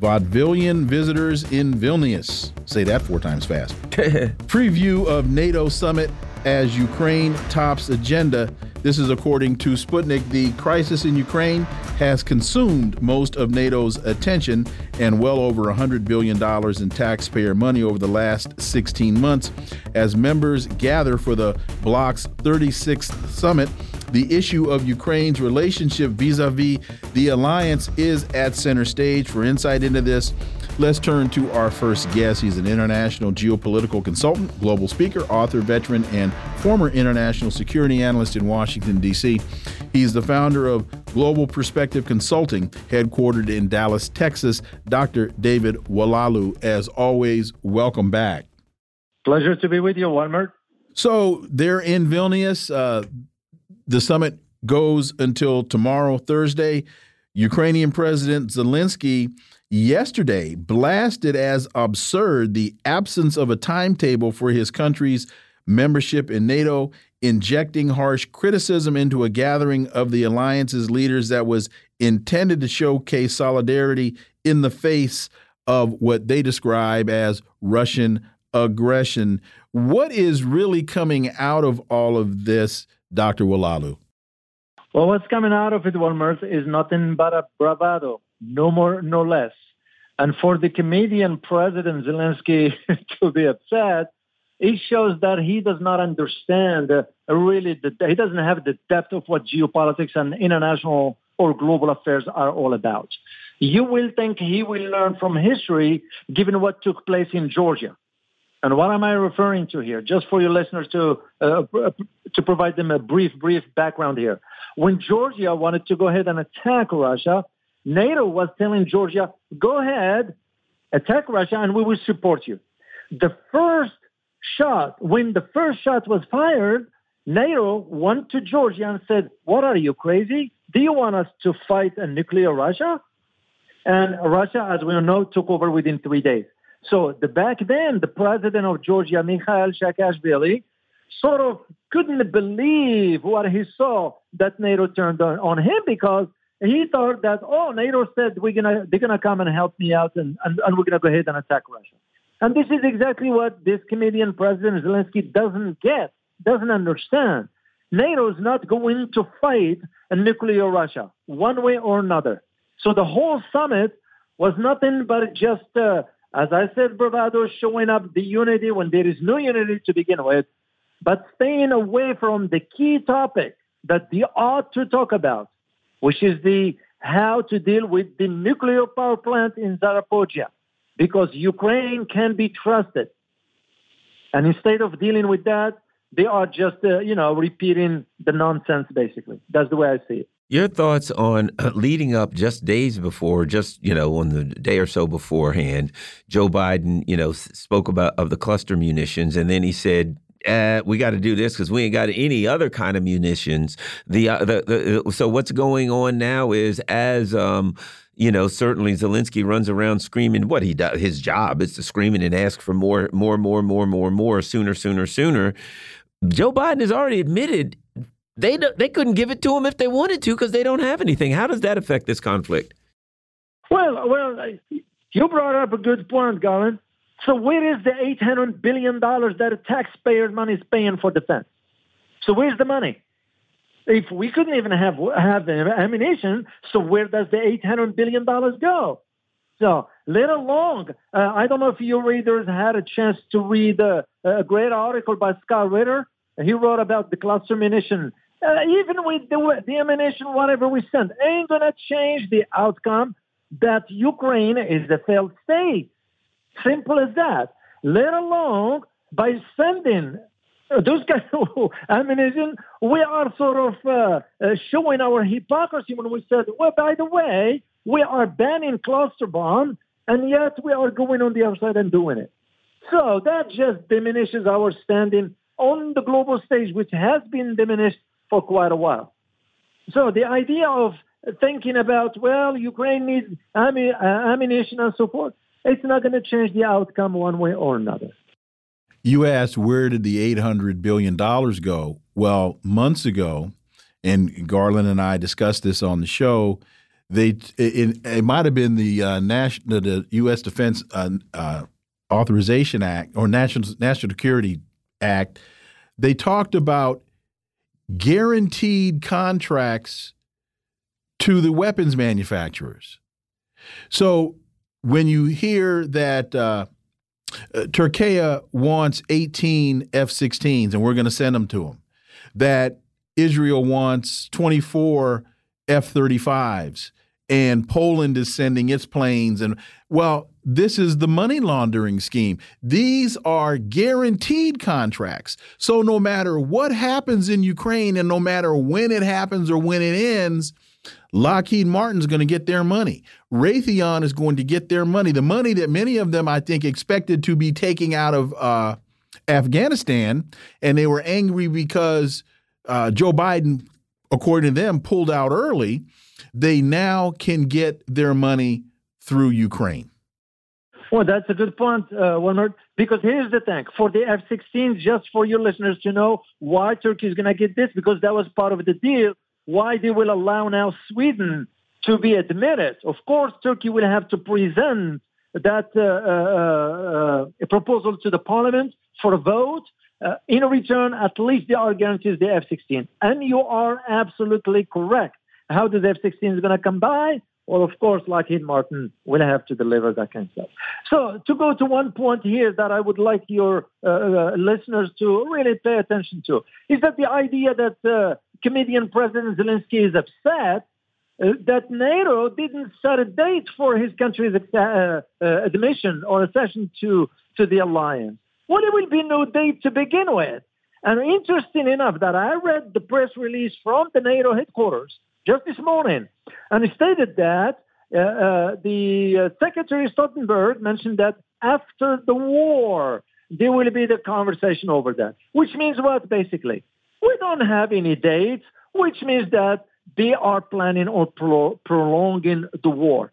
Vaudevillian visitors in Vilnius. Say that four times fast. Preview of NATO summit as Ukraine tops agenda. This is according to Sputnik. The crisis in Ukraine has consumed most of NATO's attention and well over $100 billion in taxpayer money over the last 16 months as members gather for the bloc's 36th summit the issue of Ukraine's relationship vis a vis the alliance is at center stage. For insight into this, let's turn to our first guest. He's an international geopolitical consultant, global speaker, author, veteran, and former international security analyst in Washington, D.C. He's the founder of Global Perspective Consulting, headquartered in Dallas, Texas. Dr. David Oualaalou, as always, welcome back. Pleasure to be with you, Wilmer. So they're in Vilnius. Uh, the summit goes until tomorrow, Thursday. Ukrainian President Zelensky yesterday blasted as absurd the absence of a timetable for his country's membership in NATO, injecting harsh criticism into a gathering of the alliance's leaders that was intended to showcase solidarity in the face of what they describe as Russian aggression. What is really coming out of all of this? Dr. Oualaalou? Well, what's coming out of it, Wilmer, is nothing but a bravado, no more, no less. And for the Canadian President Zelensky to be upset, it shows that he does not understand uh, really, the, he doesn't have the depth of what geopolitics and international or global affairs are all about. You will think he will learn from history given what took place in Georgia. And what am I referring to here? Just for your listeners to uh, to provide them a brief, brief background here. When Georgia wanted to go ahead and attack Russia, NATO was telling Georgia, "Go ahead, attack Russia, and we will support you." The first shot, when the first shot was fired, NATO went to Georgia and said, "What are you crazy? Do you want us to fight a nuclear Russia?" And Russia, as we know, took over within three days. So the, back then, the president of Georgia, Mikhail Saakashvili, sort of couldn't believe what he saw that NATO turned on, on him because he thought that, oh, NATO said we're gonna they're gonna come and help me out and, and, and we're gonna go ahead and attack Russia. And this is exactly what this Canadian President Zelensky doesn't get, doesn't understand. NATO is not going to fight a nuclear Russia, one way or another. So the whole summit was nothing but just uh, as I said, bravado showing up the unity when there is no unity to begin with, but staying away from the key topic that they ought to talk about, which is the how to deal with the nuclear power plant in Zaporizhzhia, because Ukraine can be trusted. And instead of dealing with that, they are just, uh, you know, repeating the nonsense, basically. That's the way I see it. Your thoughts on uh, leading up just days before, just you know, on the day or so beforehand, Joe Biden, you know, spoke about of the cluster munitions, and then he said, uh, we got to do this because we ain't got any other kind of munitions. The, uh, the, the so what's going on now is as um, you know, certainly Zelensky runs around screaming what he does. His job is to scream and ask for more, more, more, more, more, more, sooner, sooner, sooner. Joe Biden has already admitted they they couldn't give it to them if they wanted to because they don't have anything. How does that affect this conflict? Well, well, you brought up a good point, Garland. So where is the eight hundred billion dollars that taxpayer money is paying for defense? So where's the money? If we couldn't even have have ammunition, so where does the eight hundred billion dollars go? So let alone, uh, I don't know if your readers had a chance to read a, a great article by Scott Ritter. He wrote about the cluster munition uh, even with the, the ammunition, whatever we send, ain't going to change the outcome that Ukraine is a failed state. Simple as that. Let alone by sending uh, those guys of ammunition, we are sort of uh, uh, showing our hypocrisy when we said, well, by the way, we are banning cluster bomb, and yet we are going on the other side and doing it. So that just diminishes our standing on the global stage, which has been diminished for quite a while. So the idea of thinking about, well, Ukraine needs ammunition and so forth, it's not going to change the outcome one way or another. You asked where did the $800 billion go? Well, months ago, and Garland and I discussed this on the show, they it, it might have been the uh, national the U.S. Defense uh, uh, Authorization Act or National National Security Act. They talked about guaranteed contracts to the weapons manufacturers. So when you hear that uh, uh, Turkey wants 18 F-16s and we're going to send them to them, that Israel wants 24 F-35s and Poland is sending its planes and well this is the money laundering scheme these are guaranteed contracts so no matter what happens in Ukraine and no matter when it happens or when it ends Lockheed Martin's going to get their money. Raytheon is going to get their money. The money that many of them, I think, expected to be taking out of uh, Afghanistan, and they were angry because uh, Joe Biden, according to them, pulled out early. They now can get their money through Ukraine. Well, that's a good point, uh. Because here's the thing: for the F-16, just for your listeners to know why Turkey is going to get this, because that was part of the deal why they will allow now Sweden to be admitted. Of course, Turkey will have to present that uh, uh, uh, proposal to the parliament for a vote. Uh, in return, at least they are guaranteed the F-16. And you are absolutely correct. How does F-16 is going to come by? Well, of course, Lockheed Martin will have to deliver that kind of stuff. So, to go to one point here that I would like your uh, uh, listeners to really pay attention to is that the idea that uh, Canadian President Zelensky is upset uh, that NATO didn't set a date for his country's uh, uh, admission or accession to, to the alliance. Well, there will be no date to begin with. And interesting enough that I read the press release from the NATO headquarters just this morning, and he stated that uh, uh, the uh, Secretary Stoltenberg mentioned that after the war, there will be the conversation over that, which means what basically? We don't have any dates, which means that they are planning on pro- prolonging the war.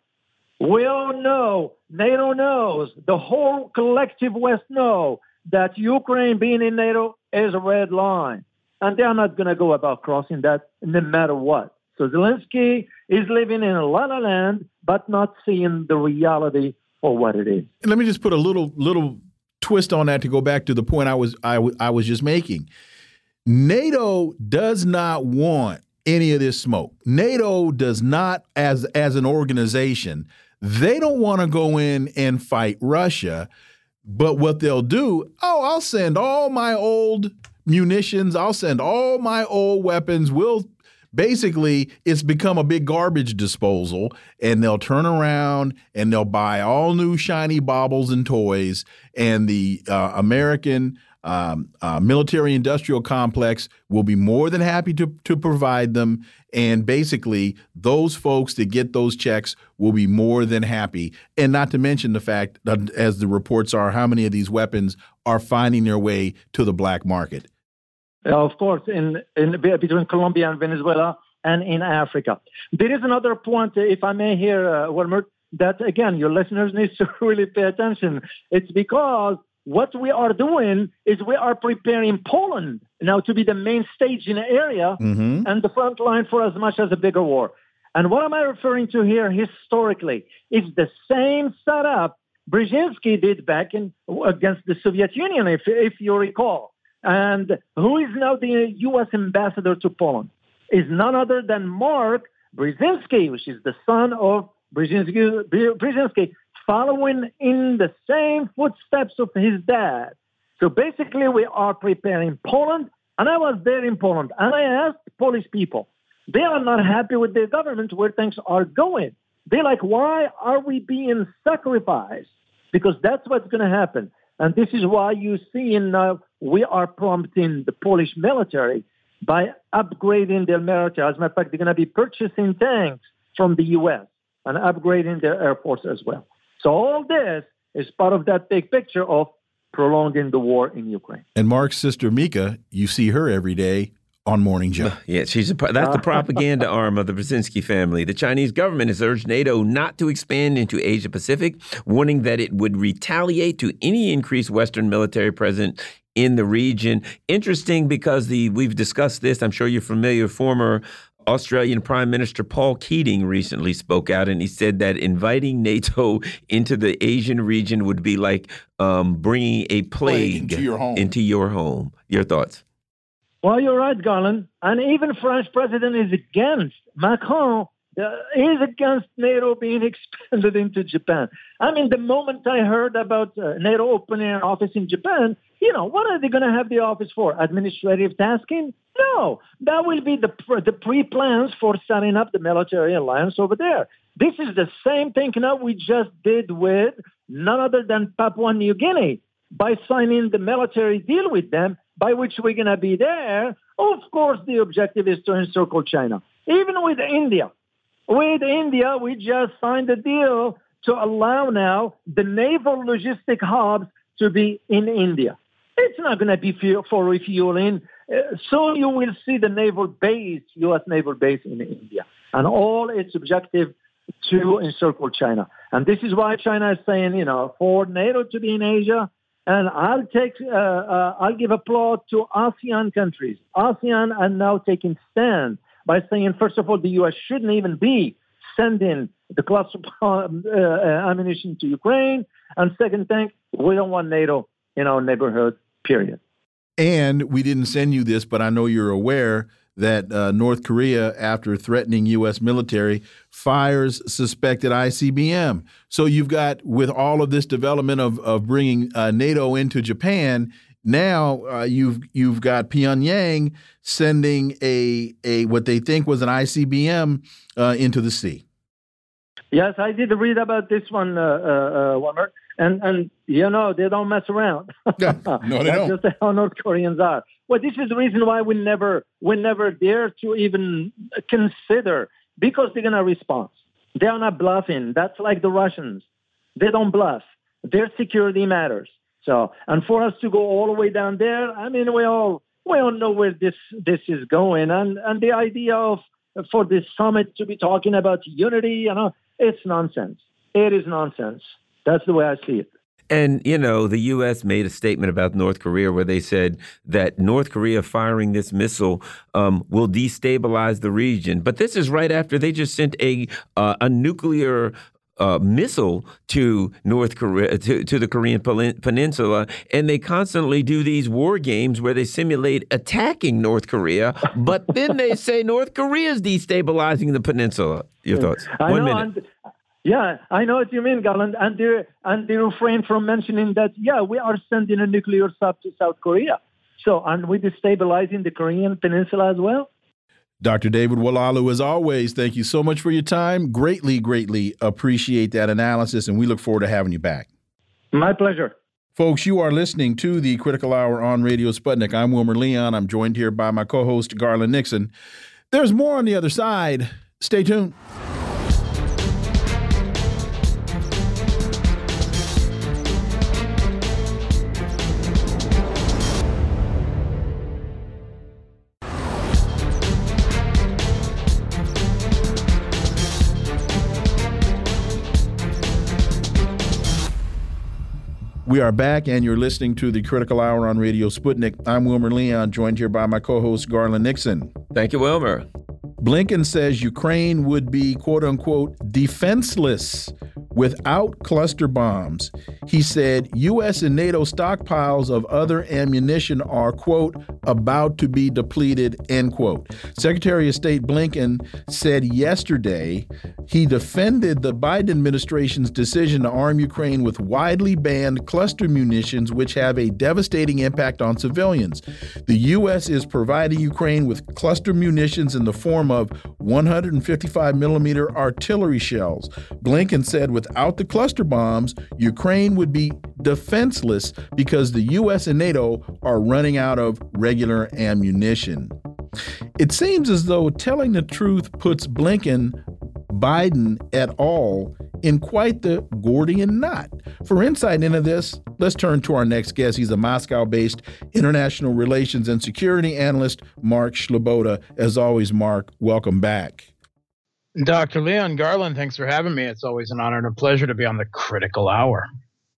We all know, NATO knows, the whole collective West know that Ukraine being in NATO is a red line. And they're not going to go about crossing that no matter what. So Zelensky is living in a la la land, but not seeing the reality for what it is. Let me just put a little little twist on that to go back to the point I was I, I was just making. NATO does not want any of this smoke. NATO does not, as as an organization, they don't want to go in and fight Russia. But what they'll do, oh, I'll send all my old munitions, I'll send all my old weapons. We'll basically it's become a big garbage disposal and they'll turn around and they'll buy all new shiny baubles and toys and the uh, american um, uh, military industrial complex will be more than happy to, to provide them. And basically, those folks that get those checks will be more than happy. And not to mention the fact that, as the reports are, how many of these weapons are finding their way to the black market. Of course, in, in between Colombia and Venezuela and in Africa. There is another point, if I may here, uh, Wilmer, that again, your listeners need to really pay attention. It's because what we are doing is we are preparing Poland now to be the main stage in the area mm-hmm. and the front line for as much as a bigger war. And what am I referring to here historically? is the same setup Brzezinski did back in against the Soviet Union, if, if you recall. And who is now the U.S. ambassador to Poland? Is none other than Mark Brzezinski, which is the son of Brzezinski, Brzezinski following in the same footsteps of his dad. So basically, we are preparing Poland, and I was there in Poland, and I asked Polish people. They are not happy with their government where things are going. They're like, why are we being sacrificed? Because that's what's going to happen. And this is why you see in now we are prompting the Polish military by upgrading their military. As a matter of fact, they're going to be purchasing tanks from the U.S. and upgrading their airports as well. So all this is part of that big picture of prolonging the war in Ukraine. And Mark's sister Mika, you see her every day on Morning Joe. Yeah, she's a, that's the propaganda arm of the Brzezinski family. The Chinese government has urged NATO not to expand into Asia Pacific, warning that it would retaliate to any increased Western military presence in the region. Interesting because the we've discussed this. I'm sure you're familiar. Former Australian Prime Minister Paul Keating recently spoke out and he said that inviting NATO into the Asian region would be like um, bringing a plague, plague into, your into your home. Your thoughts? Well, you're right, Garland. And even French president is against Macron uh, is against NATO being expanded into Japan. I mean, the moment I heard about uh, NATO opening an office in Japan, you know, what are they going to have the office for? Administrative tasking? No, that will be the the pre-plans for setting up the military alliance over there. This is the same thing know, we just did with none other than Papua New Guinea by signing the military deal with them, by which we're going to be there. Of course, the objective is to encircle China. Even with India, with India, we just signed a deal to allow now the naval logistic hubs to be in India. It's not going to be for refueling. Uh, soon you will see the naval base, U.S. naval base in India, and all its objective to encircle China. And this is why China is saying, you know, for NATO to be in Asia, and I'll take, uh, uh, I'll give applause to ASEAN countries. ASEAN are now taking stand by saying, first of all, the U.S. shouldn't even be sending the cluster uh, uh, ammunition to Ukraine. And second thing, we don't want NATO in our neighborhood, period. And we didn't send you this, but I know you're aware that uh, North Korea, after threatening U.S. military, fires suspected ICBM. So you've got, with all of this development of, of bringing uh, NATO into Japan, now uh, you've you've got Pyongyang sending a a what they think was an ICBM uh, into the sea. Yes, I did read about this one, uh, uh, uh and and you know they don't mess around. no, they That's don't. just how North Koreans are. Well, this is the reason why we never we never dare to even consider because they're gonna respond. They are not bluffing. That's like the Russians. They don't bluff. Their security matters. So, and for us to go all the way down there, I mean, we all we all know where this this is going, and and the idea of for this summit to be talking about unity, you know, it's nonsense. It is nonsense. That's the way I see it. And, you know, the U.S. made a statement about North Korea where they said that North Korea firing this missile um, will destabilize the region. But this is right after they just sent a, uh, a nuclear uh, missile to North Korea to, to the Korean Peninsula, and they constantly do these war games where they simulate attacking North Korea, but then they say North Korea is destabilizing the peninsula. Your thoughts? I One know, minute. Yeah, I know what you mean, Garland, and they and they refrain from mentioning that. Yeah, we are sending a nuclear sub to South Korea. So, and we destabilizing the Korean Peninsula as well? Dr. David Oualaalou, as always, thank you so much for your time. Greatly, greatly appreciate that analysis, and we look forward to having you back. My pleasure. Folks, you are listening to the Critical Hour on Radio Sputnik. I'm Wilmer Leon. I'm joined here by my co host, Garland Nixon. There's more on the other side. Stay tuned. We are back, and you're listening to the Critical Hour on Radio Sputnik. I'm Wilmer Leon, joined here by my co host, Garland Nixon. Thank you, Wilmer. Blinken says Ukraine would be, quote unquote, defenseless without cluster bombs. He said U.S. and NATO stockpiles of other ammunition are, quote, about to be depleted, end quote. Secretary of State Blinken said yesterday he defended the Biden administration's decision to arm Ukraine with widely banned cluster munitions, which have a devastating impact on civilians. The U.S. is providing Ukraine with cluster munitions in the form of 155 millimeter artillery shells. Blinken said without the cluster bombs, Ukraine would be defenseless because the U.S. and NATO are running out of regular ammunition. It seems as though telling the truth puts Blinken Biden et al. in quite the Gordian knot. For insight into this, let's turn to our next guest. He's a Moscow based international relations and security analyst, Mark Sleboda. As always, Mark, welcome back. Dr. Leon Garland, thanks for having me. It's always an honor and a pleasure to be on the critical hour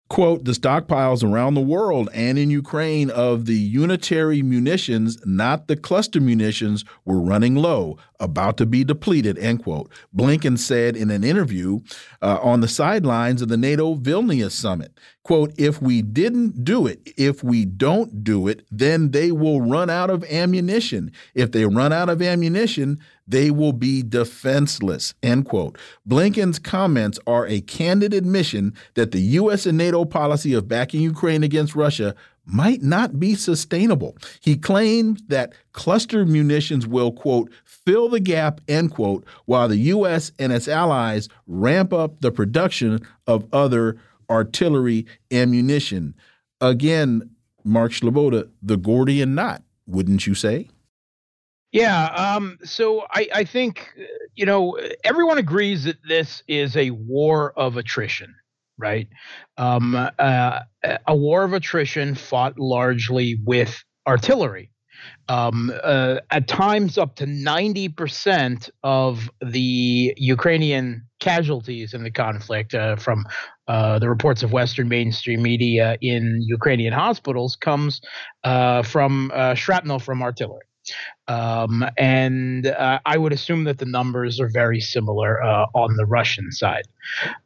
quote, the stockpiles around the world and in Ukraine of the unitary munitions, not the cluster munitions, were running low, about to be depleted, end quote. Blinken said in an interview uh, on the sidelines of the NATO Vilnius summit, quote, if we didn't do it, if we don't do it, then they will run out of ammunition. If they run out of ammunition, they will be defenseless, end quote. Blinken's comments are a candid admission that the U.S. and NATO policy of backing Ukraine against Russia might not be sustainable. He claimed that cluster munitions will, quote, fill the gap, end quote, while the U.S. and its allies ramp up the production of other artillery ammunition. Again, Mark Sleboda, the Gordian knot, wouldn't you say? Yeah. Um, so I, I think, you know, everyone agrees that this is a war of attrition, right? Um, uh, a war of attrition fought largely with artillery. Um, uh, at times, up to 90% of the Ukrainian casualties in the conflict, uh, from uh, the reports of Western mainstream media in Ukrainian hospitals, comes uh, from uh, shrapnel from artillery. Um, and uh, I would assume that the numbers are very similar uh, on the Russian side.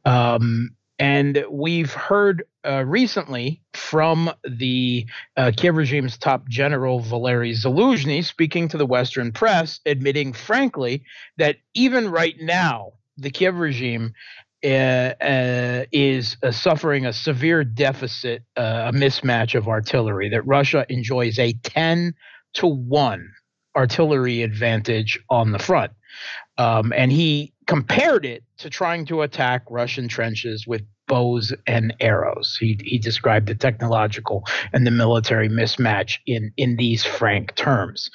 Um, and we've heard uh, recently from the uh, Kiev regime's top general, Valery Zaluzhny, speaking to the Western press, admitting frankly that even right now, the Kiev regime uh, uh, is uh, suffering a severe deficit, uh, a mismatch of artillery, that Russia enjoys a 10 to 1 artillery advantage on the front. Um, and he compared it to trying to attack Russian trenches with bows and arrows. He, he described the technological and the military mismatch in, in these frank terms.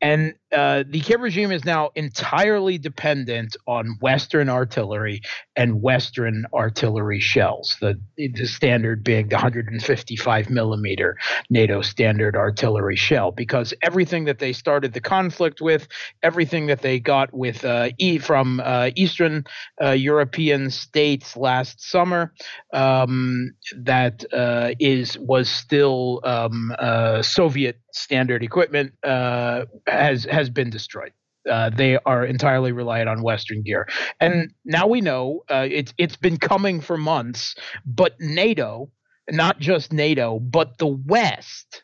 And uh, the Kiev regime is now entirely dependent on Western artillery and Western artillery shells. The, the standard the 155 millimeter NATO standard artillery shell, because everything that they started the conflict with, everything that they got with uh, e from uh, Eastern uh, European states last summer, um, that uh, is was still um, uh, Soviet standard equipment has has been destroyed. Uh, they are entirely reliant on Western gear, and now we know uh, it's it's been coming for months. But NATO, not just NATO, but the West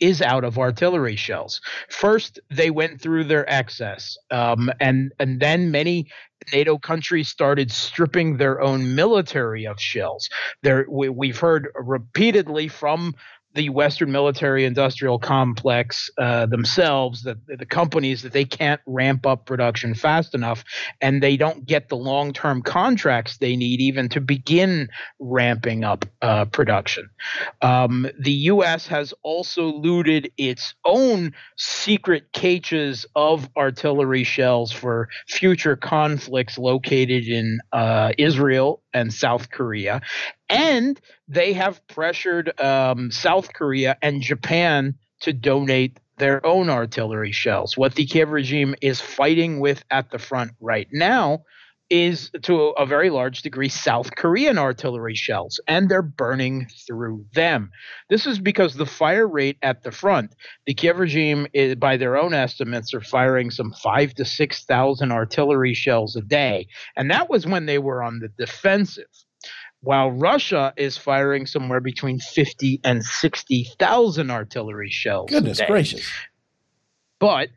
is out of artillery shells. First, they went through their excess, um, and and then many NATO countries started stripping their own military of shells. There, we, have heard repeatedly from the Western military industrial complex uh, themselves, the, the companies, that they can't ramp up production fast enough and they don't get the long term contracts they need even to begin ramping up uh, production. Um, the U.S. has also looted its own secret caches of artillery shells for future conflicts located in uh, Israel and South Korea. And they have pressured um, South Korea and Japan to donate their own artillery shells. What the Kiev regime is fighting with at the front right now is to a very large degree South Korean artillery shells, and they're burning through them. This is because the fire rate at the front, the Kiev regime, is, by their own estimates, are firing some five to 6,000 artillery shells a day. And that was when they were on the defensive while Russia is firing somewhere between 50 and 60,000 artillery shells. Goodness gracious. But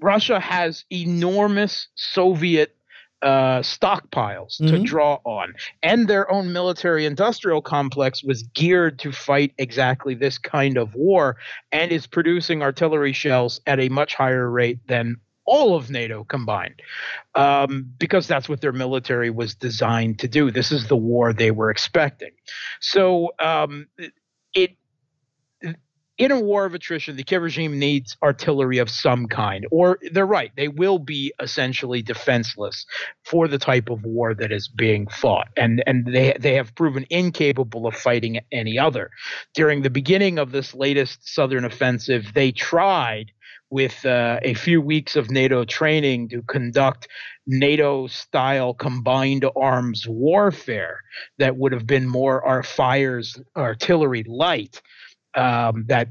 Russia has enormous Soviet uh, stockpiles mm-hmm. to draw on. And their own military industrial complex was geared to fight exactly this kind of war and is producing artillery shells at a much higher rate than all of NATO combined, um, because that's what their military was designed to do. This is the war they were expecting. So um, it in a war of attrition, the Kiev regime needs artillery of some kind. Or they're right, they will be essentially defenseless for the type of war that is being fought. And and they they have proven incapable of fighting any other. During the beginning of this latest southern offensive, they tried with uh, a few weeks of NATO training to conduct NATO style combined arms warfare that would have been more our fires artillery light um, that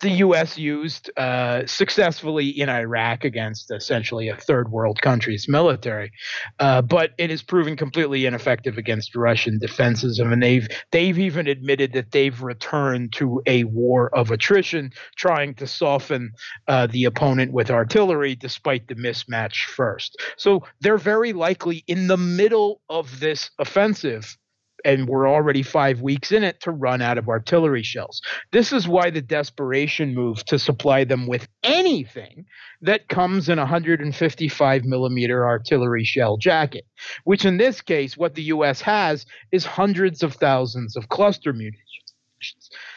the U.S. used uh, successfully in Iraq against essentially a third world country's military, uh, but has proven completely ineffective against Russian defenses. and they've they've even admitted that they've returned to a war of attrition, trying to soften uh, the opponent with artillery, despite the mismatch first. So they're very likely in the middle of this offensive and we're already five weeks in it to run out of artillery shells. This is why the desperation move to supply them with anything that comes in a 155 millimeter artillery shell jacket, which in this case, what the U.S. has is hundreds of thousands of cluster munitions.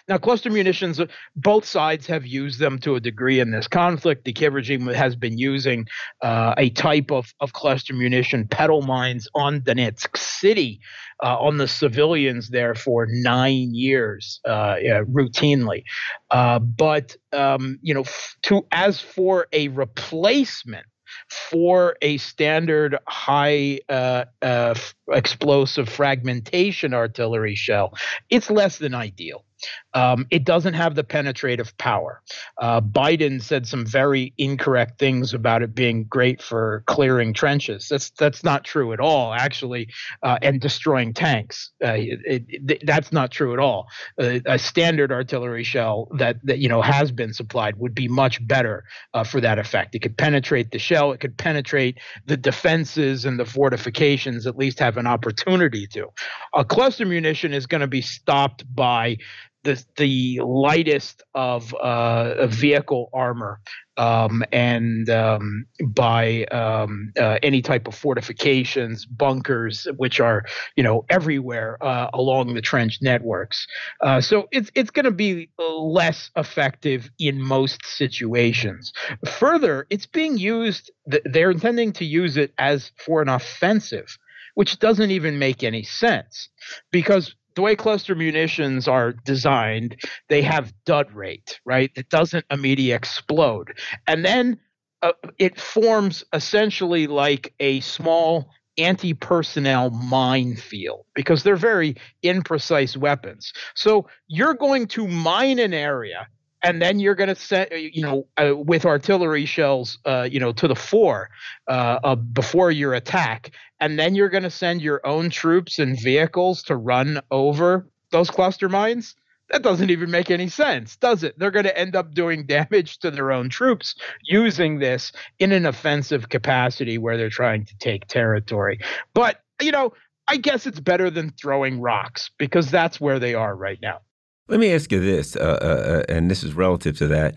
Now, cluster munitions, both sides have used them to a degree in this conflict. The Kiev regime has been using uh, a type of, of cluster munition, petal mines, on Donetsk City, uh, on the civilians there for nine years, uh, yeah, routinely. Uh, but um, you know, f- to as for a replacement for a standard high uh, uh, explosive fragmentation artillery shell, it's less than ideal. Um, it doesn't have the penetrative power. Uh, Biden said some very incorrect things about it being great for clearing trenches. That's that's not true at all, actually, uh, and destroying tanks. Uh, it, it, that's not true at all. A standard artillery shell that that you know has been supplied would be much better uh, for that effect. It could penetrate the shell. It could penetrate the defenses and the fortifications. At least have an opportunity to. A cluster munition is going to be stopped by the the lightest of uh, vehicle armor um, and um, by um, uh, any type of fortifications, bunkers, which are you know everywhere uh, along the trench networks. Uh, so it's it's going to be less effective in most situations. Further, it's being used. They're intending to use it as for an offensive which doesn't even make any sense because the way cluster munitions are designed, they have dud rate, right? It doesn't immediately explode. And then uh, it forms essentially like a small anti personnel minefield because they're very imprecise weapons. So you're going to mine an area and then you're going to set you know uh, with artillery shells uh, you know to the fore uh, uh before your attack. And then you're going to send your own troops and vehicles to run over those cluster mines? That doesn't even make any sense does it? They're going to end up doing damage to their own troops using this in an offensive capacity where they're trying to take territory. But you know i guess it's better than throwing rocks because that's where they are right now let me ask you this, uh, uh, uh, and this is relative to that.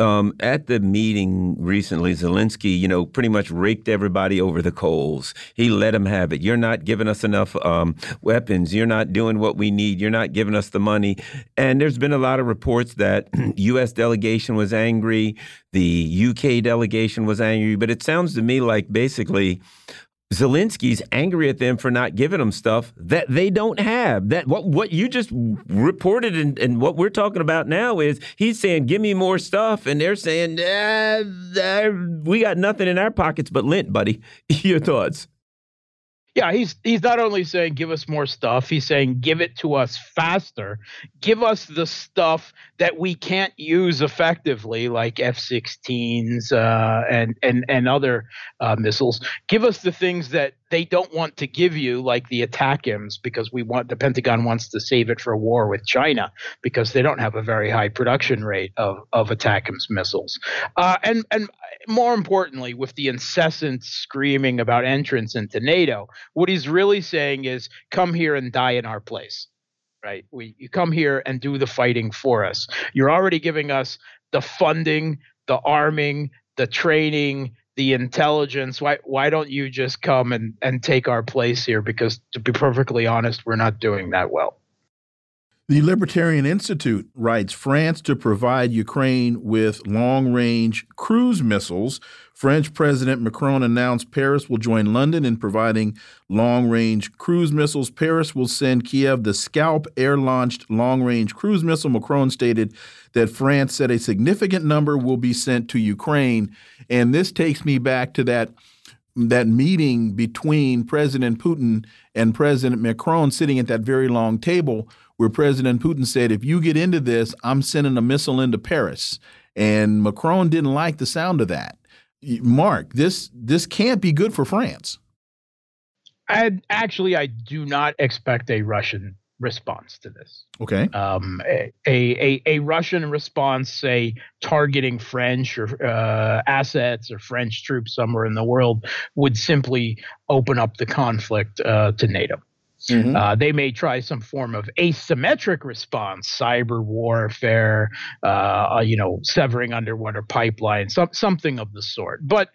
Um, at the meeting recently, Zelensky, you know, pretty much raked everybody over the coals. He let them have it. You're not giving us enough um, weapons. You're not doing what we need. You're not giving us the money. And there's been a lot of reports that U.S. delegation was angry, the U.K. delegation was angry. But it sounds to me like basically Zelensky's angry at them for not giving them stuff that they don't have. That what what you just reported and, and what we're talking about now is he's saying, "Give me more stuff," and they're saying, "We got nothing in our pockets but lint, buddy." Your thoughts? Yeah, he's he's not only saying give us more stuff, he's saying give it to us faster. Give us the stuff that we can't use effectively, like F-16s uh, and and and other uh, missiles. Give us the things that they don't want to give you, like the ATACMS, because we want the Pentagon wants to save it for war with China because they don't have a very high production rate of of ATACMS missiles. Uh, and and more importantly, with the incessant screaming about entrance into NATO, what he's really saying is, "Come here and die in our place." Right? We you come here and do the fighting for us. You're already giving us the funding, the arming, the training, the intelligence why why don't you just come and and take our place here because to be perfectly honest we're not doing that well The Libertarian Institute writes France to provide Ukraine with long range cruise missiles. French President Macron announced Paris will join London in providing long range cruise missiles. Paris will send Kiev the Scalp air launched long range cruise missile. Macron stated that France said a significant number will be sent to Ukraine. And this takes me back to that that meeting between President Putin and President Macron sitting at that very long table where President Putin said, if you get into this, I'm sending a missile into Paris. And Macron didn't like the sound of that. Mark, this this can't be good for France. I actually I do not expect a Russian response to this. Okay. Um, a, a, a Russian response, say targeting French or uh, assets or French troops somewhere in the world, would simply open up the conflict uh, to NATO. Mm-hmm. Uh, they may try some form of asymmetric response, cyber warfare, uh, you know, severing underwater pipelines, some, something of the sort. But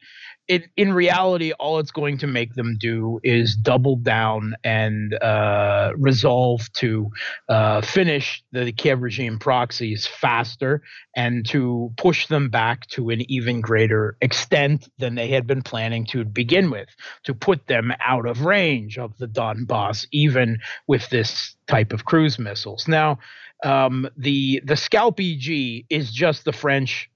it, in reality, all it's going to make them do is double down and uh, resolve to uh, finish the Kiev regime proxies faster and to push them back to an even greater extent than they had been planning to begin with, to put them out of range of the Donbass, even with this type of cruise missiles. Now, um, the the Scalp EG is just the French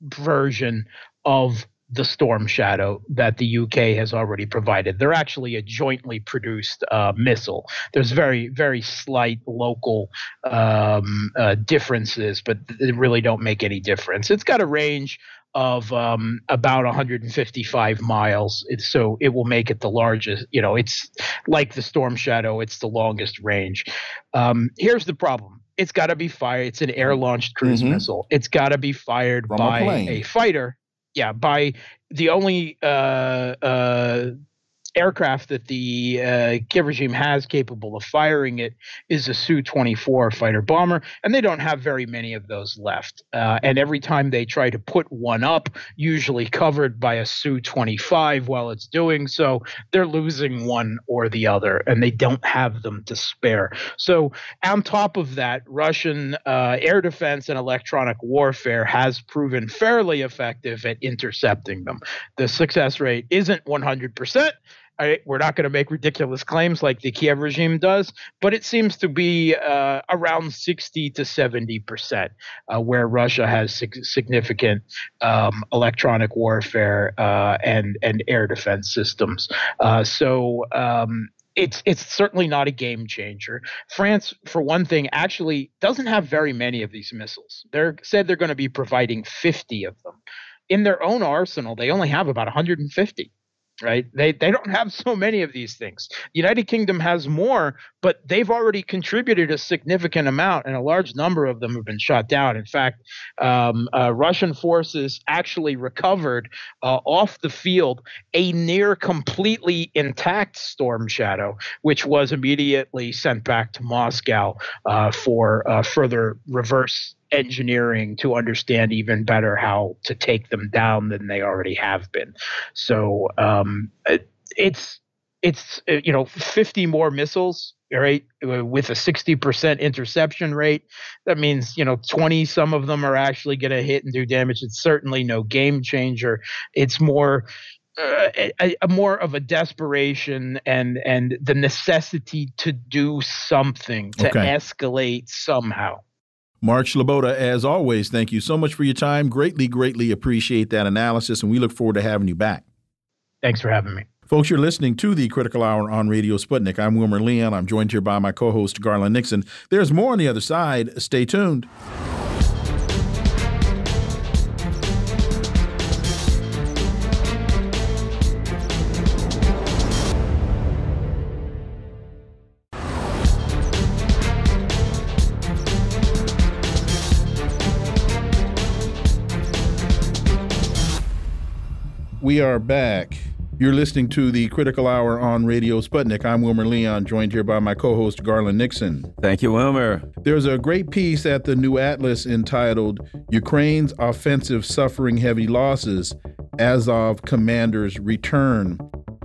version of the Storm Shadow that the UK has already provided. They're actually a jointly produced uh, missile. There's very, very slight local um, uh, differences, but they really don't make any difference. It's got a range of um, about 155 miles. It's, so it will make it the largest. You know, it's like the Storm Shadow. It's the longest range. Um, here's the problem. It's got to be fired. It's an air launched cruise mm-hmm. missile. It's got to be fired From by a, a fighter yeah, by the only uh, uh, aircraft that the uh, Kiev regime has capable of firing it is a Su-24 fighter bomber, and they don't have very many of those left. Uh, and every time they try to put one up, usually covered by a Su-25 while it's doing so, they're losing one or the other, and they don't have them to spare. So on top of that, Russian uh, air defense and electronic warfare has proven fairly effective at intercepting them. The success rate isn't 100%. I, we're not going to make ridiculous claims like the Kiev regime does, but it seems to be uh, around 60 to 70 percent, uh, where Russia has sig- significant um, electronic warfare uh, and and air defense systems. Uh, so. Um, it's it's certainly not a game changer. France, for one thing, actually doesn't have very many of these missiles. They're said they're going to be providing 50 of them. In their own arsenal, they only have about 150 right? They they don't have so many of these things. The United Kingdom has more, but they've already contributed a significant amount, and a large number of them have been shot down. In fact, um, uh, Russian forces actually recovered uh, off the field a near completely intact Storm Shadow, which was immediately sent back to Moscow uh, for uh, further reverse engineering to understand even better how to take them down than they already have been. So um, it, it's it's uh, you know 50 more missiles right with a 60% interception rate that means you know 20 some of them are actually going to hit and do damage it's certainly no game changer it's more uh, a, a, more of a desperation and and the necessity to do something to okay. escalate somehow Mark Sleboda, as always, thank you so much for your time. Greatly, greatly appreciate that analysis, and we look forward to having you back. Thanks for having me. Folks, you're listening to the Critical Hour on Radio Sputnik. I'm Wilmer Leon. I'm joined here by my co host, Garland Nixon. There's more on the other side. Stay tuned. We are back. You're listening to the Critical Hour on Radio Sputnik. I'm Wilmer Leon, joined here by my co host, Garland Nixon. Thank you, Wilmer. There's a great piece at the New Atlas entitled Ukraine's Offensive Suffering Heavy Losses Azov Commanders Return.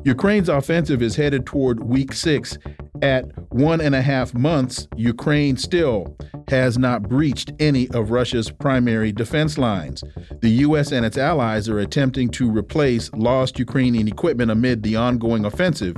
Ukraine's offensive is headed toward week six at one and a half months, Ukraine still has not breached any of Russia's primary defense lines. The U.S. and its allies are attempting to replace lost Ukrainian equipment amid the ongoing offensive.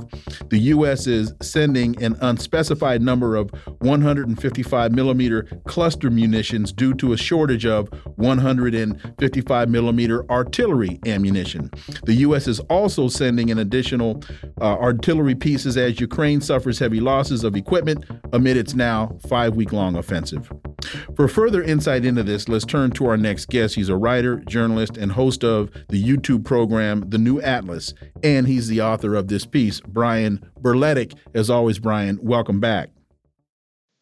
The U.S. is sending an unspecified number of 155 millimeter cluster munitions due to a shortage of 155 millimeter artillery ammunition. The U.S. is also sending an additional uh, artillery pieces as Ukraine suffers heavy losses of equipment amid its now five week long offensive. For further insight into this, let's turn to our next guest. He's a writer, journalist, and host of the YouTube program The New Atlas, and he's the author of this piece, Brian Berletic. As always, Brian, welcome back.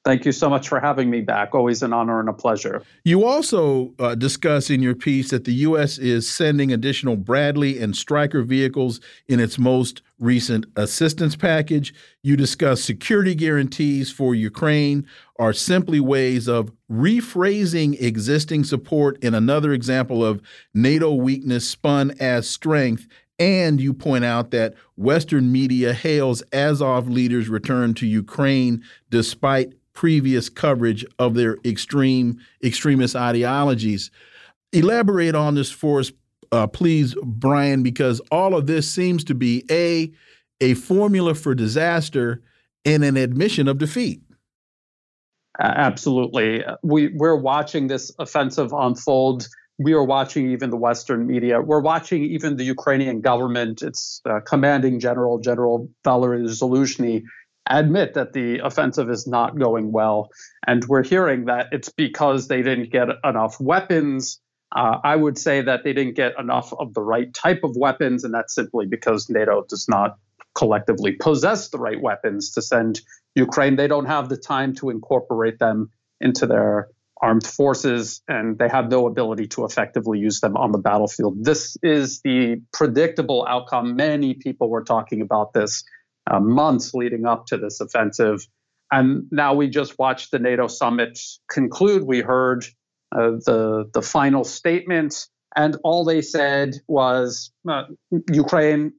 Thank you so much for having me back. Always an honor and a pleasure. You also uh, discuss in your piece that the U.S. is sending additional Bradley and Stryker vehicles in its most recent assistance package. You discuss security guarantees for Ukraine are simply ways of rephrasing existing support in another example of NATO weakness spun as strength and you point out that Western media hails Azov leaders' return to Ukraine despite previous coverage of their extreme extremist ideologies. Elaborate on this for us, uh, please, Brian, because all of this seems to be a a formula for disaster and an admission of defeat. Absolutely, we we're watching this offensive unfold. We are watching even the Western media. We're watching even the Ukrainian government. Its uh, commanding general, General Valery Zaluzhny, admit that the offensive is not going well. And we're hearing that it's because they didn't get enough weapons. Uh, I would say that they didn't get enough of the right type of weapons, and that's simply because NATO does not collectively possess the right weapons to send Ukraine. They don't have the time to incorporate them into their armed forces, and they have no ability to effectively use them on the battlefield. This is the predictable outcome. Many people were talking about this uh, months leading up to this offensive. And now we just watched the NATO summit conclude. We heard uh, the the final statement, and all they said was uh, Ukraine.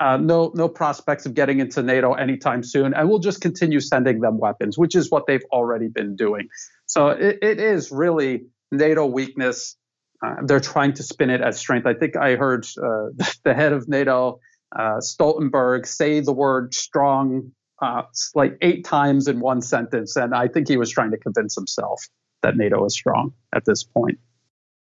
Uh, no, no prospects of getting into NATO anytime soon, and we'll just continue sending them weapons, which is what they've already been doing. So it, it is really NATO weakness. Uh, they're trying to spin it as strength. I think I heard uh, the head of NATO uh, Stoltenberg say the word strong uh, like eight times in one sentence. And I think he was trying to convince himself that NATO is strong at this point.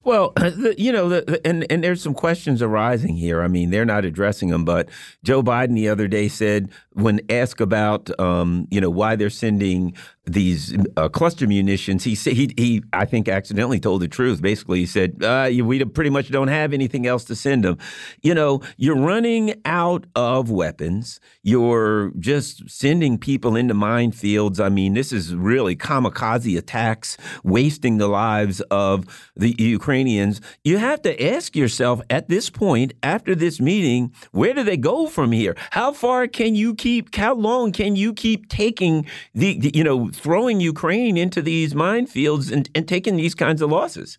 Well, you know, the, and and there's some questions arising here. I mean, they're not addressing them, but Joe Biden the other day said, when asked about, um, you know, why they're sending these uh, cluster munitions, he he, he I think accidentally told the truth. Basically, he said uh, we pretty much don't have anything else to send them. You know, you're running out of weapons. You're just sending people into minefields. I mean, this is really kamikaze attacks, wasting the lives of the Ukrainians. You have to ask yourself at this point, after this meeting, where do they go from here? How far can you keep? How long can you keep taking the, the you know? Throwing Ukraine into these minefields and, and taking these kinds of losses?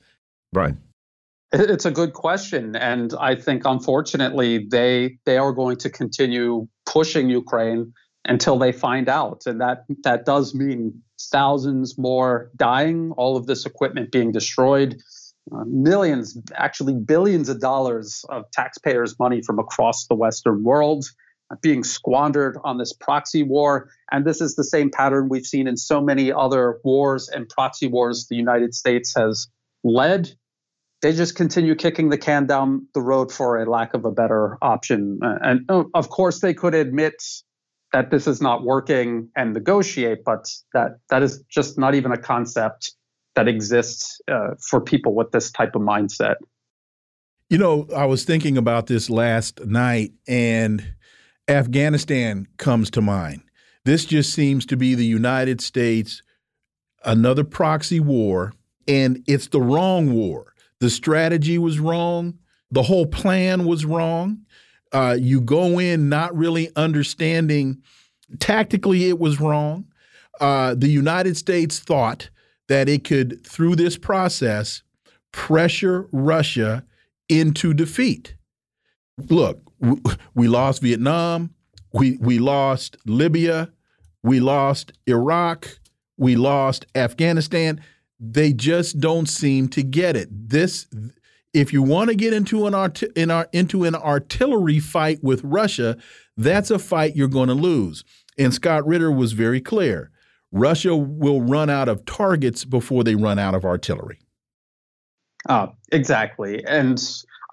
Brian. It's a good question, and I think unfortunately they they are going to continue pushing Ukraine until they find out, and that that does mean thousands more dying, all of this equipment being destroyed, uh, millions, actually billions of dollars of taxpayers' money from across the Western world being squandered on this proxy war. And this is the same pattern we've seen in so many other wars and proxy wars the United States has led. They just continue kicking the can down the road for a lack of a better option. Uh, and oh, of course, they could admit that this is not working and negotiate, but that that is just not even a concept that exists uh, for people with this type of mindset. You know, I was thinking about this last night, and Afghanistan comes to mind. This just seems to be the United States, another proxy war, and it's the wrong war. The strategy was wrong, the whole plan was wrong. Uh, you go in not really understanding tactically, it was wrong. Uh, the United States thought that it could, through this process, pressure Russia into defeat. Look, we lost Vietnam. We we lost Libya. we lost Iraq, we lost Afghanistan. They just don't seem to get it. This if you want to get into an art in our into an artillery fight with Russia, that's a fight you're going to lose. And Scott Ritter was very clear. Russia will run out of targets before they run out of artillery. Uh, exactly. And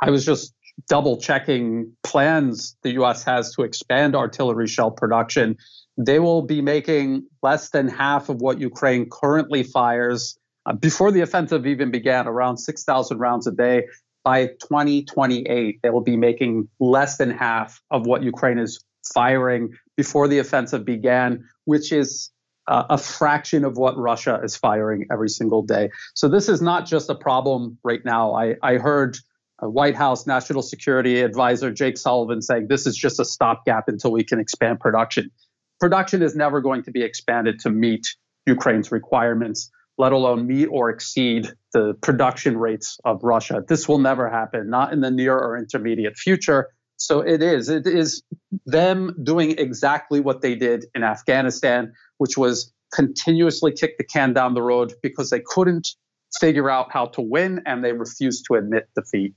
I was just double checking plans the U.S. has to expand artillery shell production. They will be making less than half of what Ukraine currently fires. Uh, before the offensive even began, around 6,000 rounds a day. By 2028, they will be making less than half of what Ukraine is firing before the offensive began, which is uh, a fraction of what Russia is firing every single day. So this is not just a problem right now. I, I heard White House National Security Advisor Jake Sullivan saying this is just a stopgap until we can expand production. Production is never going to be expanded to meet Ukraine's requirements, let alone meet or exceed the production rates of Russia. This will never happen, not in the near or intermediate future. So it is. It is them doing exactly what they did in Afghanistan, which was continuously kick the can down the road because they couldn't figure out how to win and they refused to admit defeat.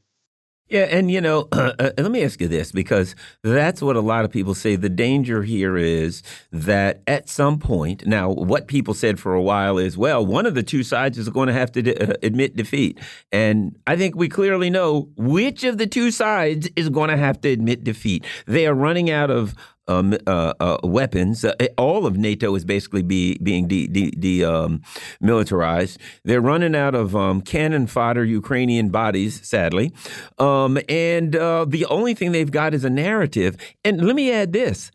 Yeah, and you know, uh, uh, let me ask you this because that's what a lot of people say. The danger here is that at some point, now, what people said for a while is, well, one of the two sides is going to have to uh, admit defeat. And I think we clearly know which of the two sides is going to have to admit defeat. They are running out of um, uh, uh, weapons. Uh, all of NATO is basically be, being de, de, de um, militarized. They're running out of um, cannon fodder Ukrainian bodies, sadly. Um, and the only thing they've got is a narrative. And let me add this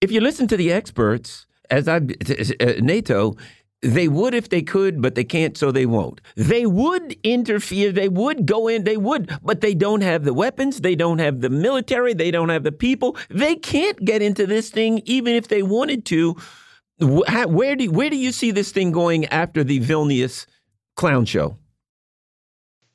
if you listen to the experts, as I NATO, they would if they could, but they can't, so they won't. They would interfere, they would go in, they would, but they don't have the weapons, they don't have the military, they don't have the people. They can't get into this thing even if they wanted to. Where do where do you see this thing going after the Vilnius clown show?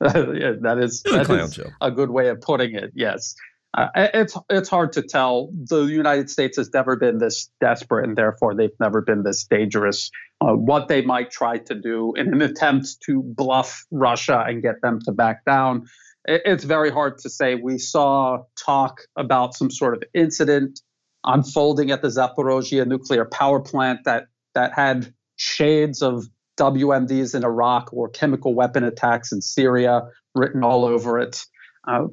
yeah, that is, that is a good way of putting it. Yes. Uh, it's it's hard to tell. The United States has never been this desperate, and therefore they've never been this dangerous. Uh, what they might try to do in an attempt to bluff Russia and get them to back down, it, it's very hard to say. We saw talk about some sort of incident unfolding at the Zaporozhye nuclear power plant that that had shades of WMDs in Iraq or chemical weapon attacks in Syria written all over it. Uh,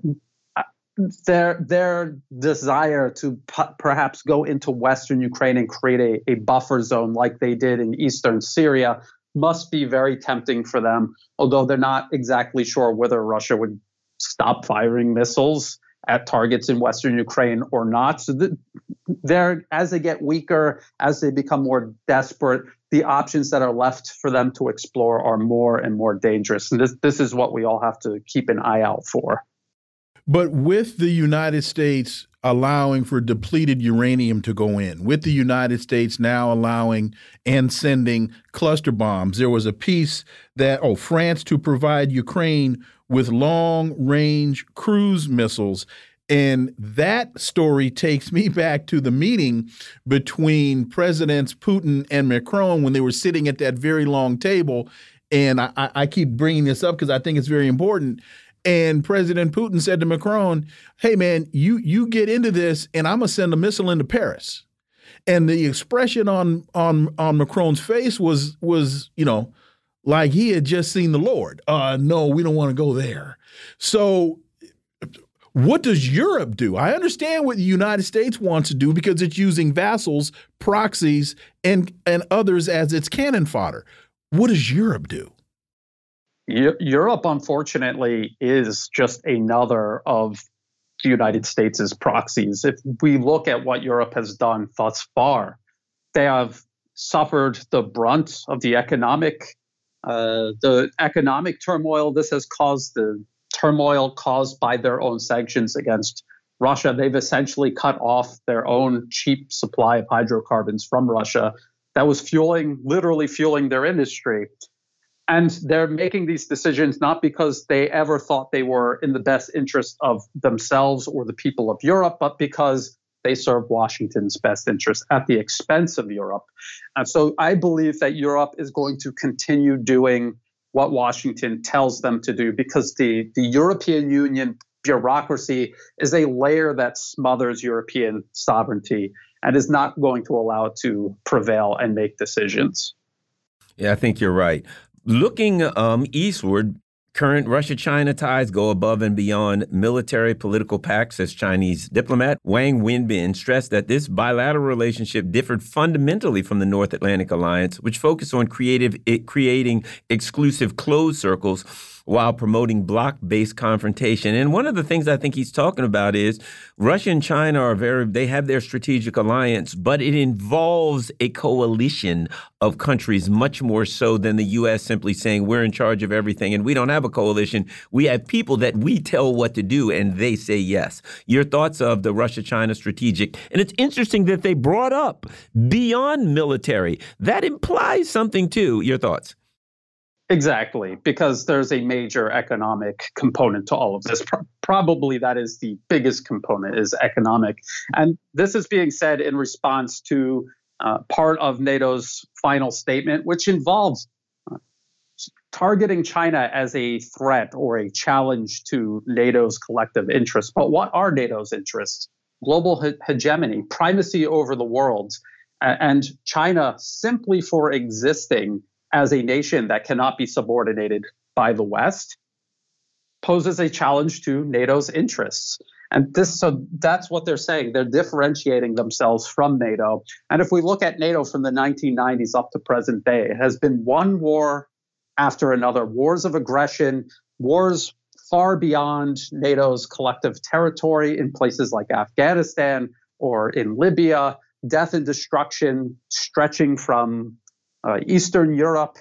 their their desire to perhaps go into western Ukraine and create a, a buffer zone like they did in eastern Syria must be very tempting for them, although they're not exactly sure whether Russia would stop firing missiles at targets in western Ukraine or not. So the, they're as they get weaker, as they become more desperate, the options that are left for them to explore are more and more dangerous. And this this is what we all have to keep an eye out for. But with the United States allowing for depleted uranium to go in, with the United States now allowing and sending cluster bombs, there was a piece that, oh, France to provide Ukraine with long range cruise missiles. And that story takes me back to the meeting between Presidents Putin and Macron when they were sitting at that very long table. And I, I keep bringing this up because I think it's very important and President Putin said to Macron, "Hey man, you you get into this, and I'm gonna send a missile into Paris." And the expression on on on Macron's face was was you know like he had just seen the Lord. Uh, no, we don't want to go there. So what does Europe do? I understand what the United States wants to do because it's using vassals, proxies, and and others as its cannon fodder. What does Europe do? Europe, unfortunately, is just another of the United States' proxies. If we look at what Europe has done thus far, they have suffered the brunt of the economic uh, the economic turmoil this has caused, the turmoil caused by their own sanctions against Russia. They've essentially cut off their own cheap supply of hydrocarbons from Russia that was fueling, literally fueling their industry. And they're making these decisions not because they ever thought they were in the best interest of themselves or the people of Europe, but because they serve Washington's best interest at the expense of Europe. And so I believe that Europe is going to continue doing what Washington tells them to do because the, the European Union bureaucracy is a layer that smothers European sovereignty and is not going to allow it to prevail and make decisions. Yeah, I think you're right. Looking um, eastward, Current Russia China ties go above and beyond military political pacts, as Chinese diplomat Wang Wenbin stressed that this bilateral relationship differed fundamentally from the North Atlantic Alliance, which focused on creative, creating exclusive closed circles while promoting bloc based confrontation. And one of the things I think he's talking about is Russia and China are very, they have their strategic alliance, but it involves a coalition of countries much more so than the U.S. simply saying we're in charge of everything. And we don't have a coalition. We have people that we tell what to do and they say yes. Your thoughts of the Russia China strategic. And it's interesting that they brought up beyond military. That implies something too. Your thoughts? Exactly, because there's a major economic component to all of this. Pro- probably that is the biggest component is economic, and this is being said in response to uh, part of NATO's final statement, which involves uh, targeting China as a threat or a challenge to NATO's collective interests. But what are NATO's interests? Global he- hegemony, primacy over the world, and China simply for existing as a nation that cannot be subordinated by the West poses a challenge to NATO's interests. And this, so that's what they're saying. They're differentiating themselves from NATO. And if we look at NATO from the 1990s up to present day, it has been one war after another wars of aggression, wars far beyond NATO's collective territory in places like Afghanistan or in Libya, death and destruction stretching from uh, Eastern Europe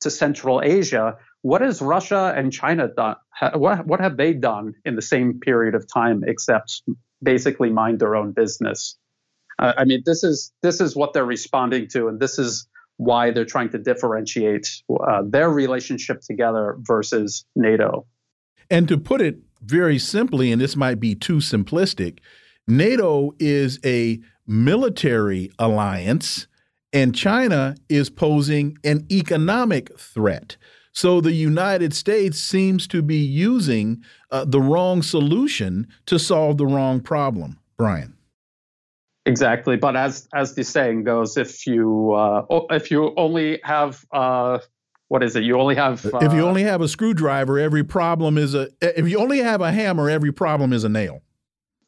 to Central Asia. What has Russia and China done? What, what have they done in the same period of time except basically mind their own business? Uh, I mean, this is this is what they're responding to, and this is why they're trying to differentiate uh, their relationship together versus NATO. And to put it very simply, and this might be too simplistic, NATO is a military alliance and China is posing an economic threat. So the United States seems to be using uh, the wrong solution to solve the wrong problem. Brian. Exactly, but as as the saying goes, if you uh, if you only have uh, what is it? You only have if you uh, only have a screwdriver, every problem is a. If you only have a hammer, every problem is a nail.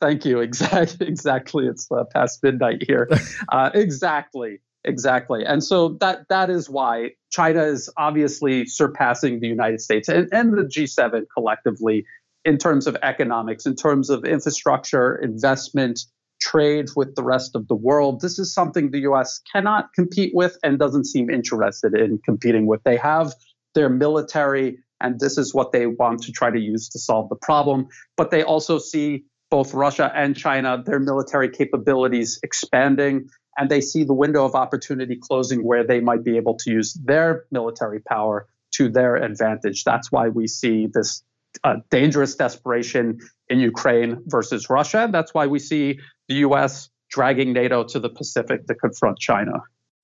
Thank you. Exactly. Exactly. It's uh, past midnight here. Uh, exactly. Exactly. And so that that is why China is obviously surpassing the United States and, and the G7 collectively in terms of economics, in terms of infrastructure, investment, trade with the rest of the world. This is something the US cannot compete with and doesn't seem interested in competing with. They have their military, and this is what they want to try to use to solve the problem. But they also see both Russia and China, their military capabilities expanding and they see the window of opportunity closing where they might be able to use their military power to their advantage. That's why we see this uh, dangerous desperation in Ukraine versus Russia. That's why we see the U.S. dragging NATO to the Pacific to confront China.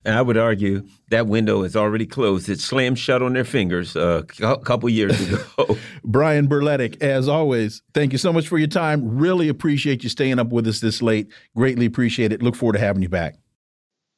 And I would argue that window is already closed. It slammed shut on their fingers uh, a couple years ago. Brian Berletic, as always, thank you so much for your time. Really appreciate you staying up with us this late. Greatly appreciate it. Look forward to having you back.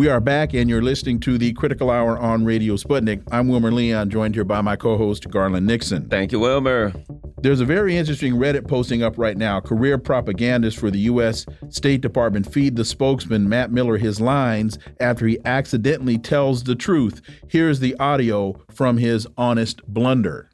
We are back, and you're listening to the Critical Hour on Radio Sputnik. I'm Wilmer Leon, joined here by my co host, Garland Nixon. Thank you, Wilmer. There's a very interesting Reddit posting up right now. Career propagandist for the U.S. State Department feed the spokesman, Matt Miller, his lines after he accidentally tells the truth. Here's the audio from his honest blunder.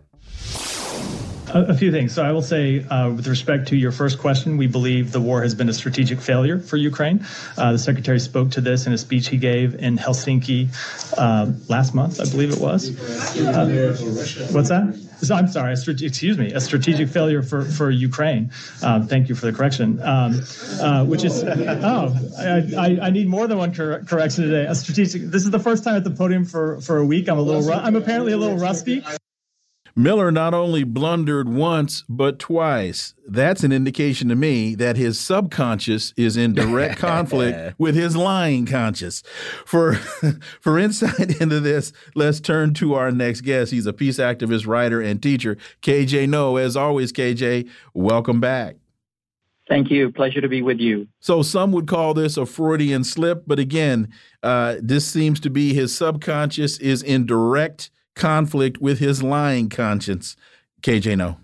A, few things. So I will say, uh, with respect to your first question, we believe the war has been a strategic failure for Ukraine. Uh, the secretary spoke to this in a speech he gave in Helsinki uh, last month, I believe it was. Uh, what's that? I'm sorry, excuse me, a strategic failure for, for Ukraine. Um, thank you for the correction. Um, uh, which is, oh, I, I, I, need more than one cor- correction today. A strategic. This is the first time at the podium for, for a week. I'm a little. I'm apparently a little rusty. Miller not only blundered once, but twice. That's an indication to me that his subconscious is in direct conflict with his lying conscious. For, for insight into this, let's turn to our next guest. He's a peace activist, writer, and teacher, KJ Noh. As always, KJ, welcome back. Thank you. Pleasure to be with you. So, some would call this a Freudian slip, but again, uh, this seems to be his subconscious is in direct conflict with his lying conscience. KJ Noh.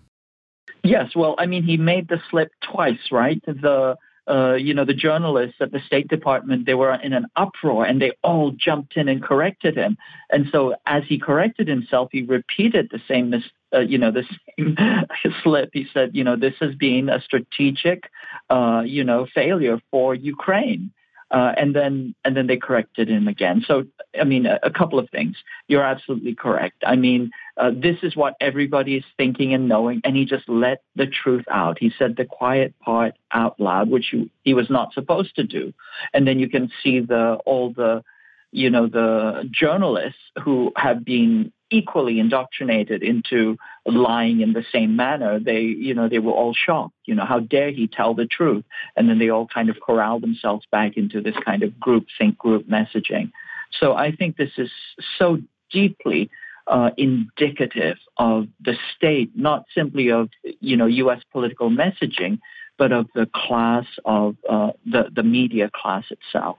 Yes, well, I mean, he made the slip twice, right? The uh, you know, the journalists at the State Department, they were in an uproar and they all jumped in and corrected him. And so as he corrected himself, he repeated the same, uh, you know, the same slip. He said, you know, this has been a strategic, uh, you know, failure for Ukraine. Uh, and then and then they corrected him again. So I mean, a, a couple of things. You're absolutely correct. I mean, uh, this is what everybody is thinking and knowing, and he just let the truth out. He said the quiet part out loud, which he, he was not supposed to do. And then you can see the all the you know the journalists who have been equally indoctrinated into lying in the same manner, they, you know, they were all shocked. You know, how dare he tell the truth? And then they all kind of corral themselves back into this kind of group think group messaging. So I think this is so deeply uh, indicative of the state, not simply of you know U.S. political messaging, but of the class of uh, the the media class itself.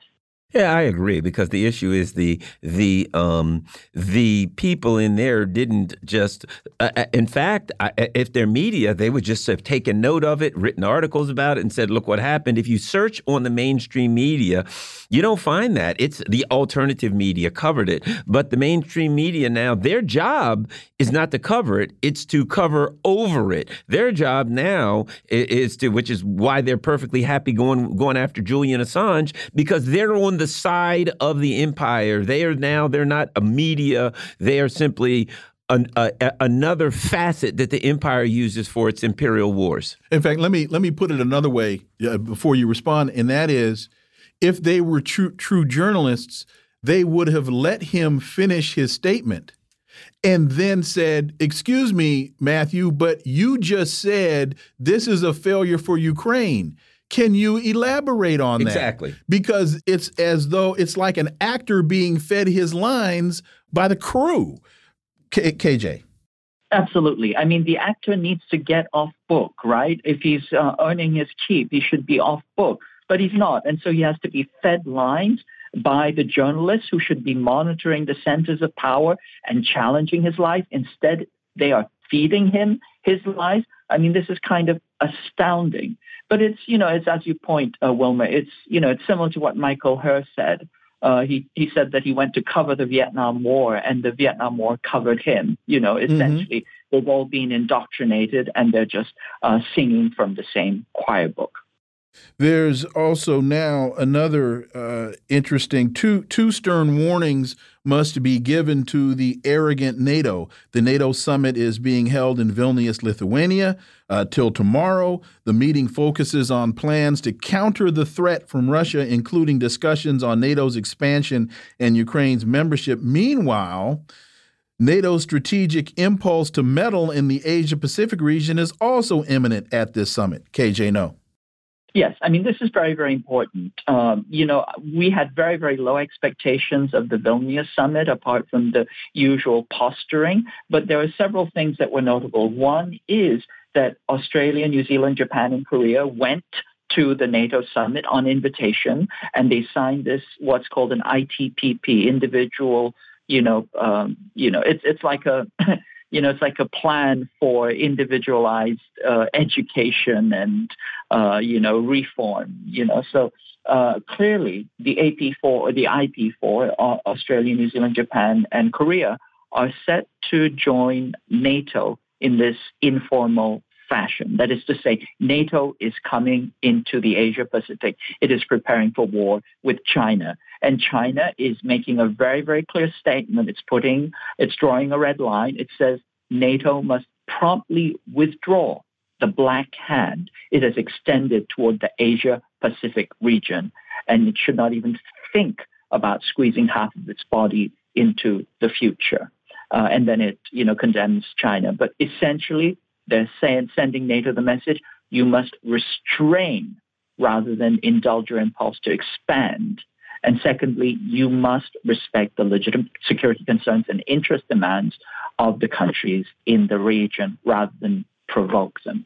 Yeah, I agree because the issue is the the um, the people in there didn't just. Uh, uh in fact, I, if they're media, they would just have taken note of it, written articles about it, and said, "Look what happened." If you search on the mainstream media, you don't find that. It's the alternative media covered it, but the mainstream media now, their job is not to cover it; it's to cover over it. Their job now is to, which is why they're perfectly happy going going after Julian Assange because they're on the the side of the empire. They are now, they're not a media, they are simply an, a, another facet that the empire uses for its imperial wars. In fact, let me let me put it another way uh, before you respond, and that is, if they were true true journalists, they would have let him finish his statement, and then said, "Excuse me, Matthew, but you just said this is a failure for Ukraine." Can you elaborate on that? Exactly. Because it's as though it's like an actor being fed his lines by the crew. K KJ. Absolutely. I mean, the actor needs to get off book, right? If he's uh, earning his keep, he should be off book, but he's not. And so he has to be fed lines by the journalists who should be monitoring the centers of power and challenging his life. Instead, they are feeding him his lies. I mean, this is kind of astounding. But it's, you know, it's as you point, uh, Wilmer, it's, you know, it's similar to what Michael Herr said. Uh, he, he said that he went to cover the Vietnam War and the Vietnam War covered him. You know, mm-hmm. essentially, mm-hmm. they've all been indoctrinated and they're just uh, singing from the same choir book. There's also now another uh, interesting two two stern warnings must be given to the arrogant NATO. The NATO summit is being held in Vilnius, Lithuania, uh, till tomorrow. The meeting focuses on plans to counter the threat from Russia, including discussions on NATO's expansion and Ukraine's membership. Meanwhile. NATO's strategic impulse to meddle in the Asia Pacific region is also imminent at this summit. KJ Noh. Yes, I mean, this is very, very important. Um, you know, we had very, very low expectations of the Vilnius summit, apart from the usual posturing, but there are several things that were notable. One is that Australia, New Zealand, Japan, and Korea went to the NATO summit on invitation, and they signed this, what's called an ITPP, individual, you know, um, you know, it's, it's like a, you know, it's like a plan for individualized uh, education and, uh, you know, reform, you know. So uh, clearly the AP4 or the IP4, uh, Australia, New Zealand, Japan, and Korea are set to join NATO in this informal fashion. That is to say, NATO is coming into the Asia Pacific. It is preparing for war with China. And China is making a very, very clear statement. It's putting, it's drawing a red line. It says NATO must promptly withdraw the black hand it has extended toward the Asia Pacific region. And it should not even think about squeezing half of its body into the future. Uh, and then it, you know, condemns China. But essentially, they're saying, sending NATO the message, you must restrain rather than indulge your impulse to expand. And secondly, you must respect the legitimate security concerns and interest demands of the countries in the region rather than provoke them.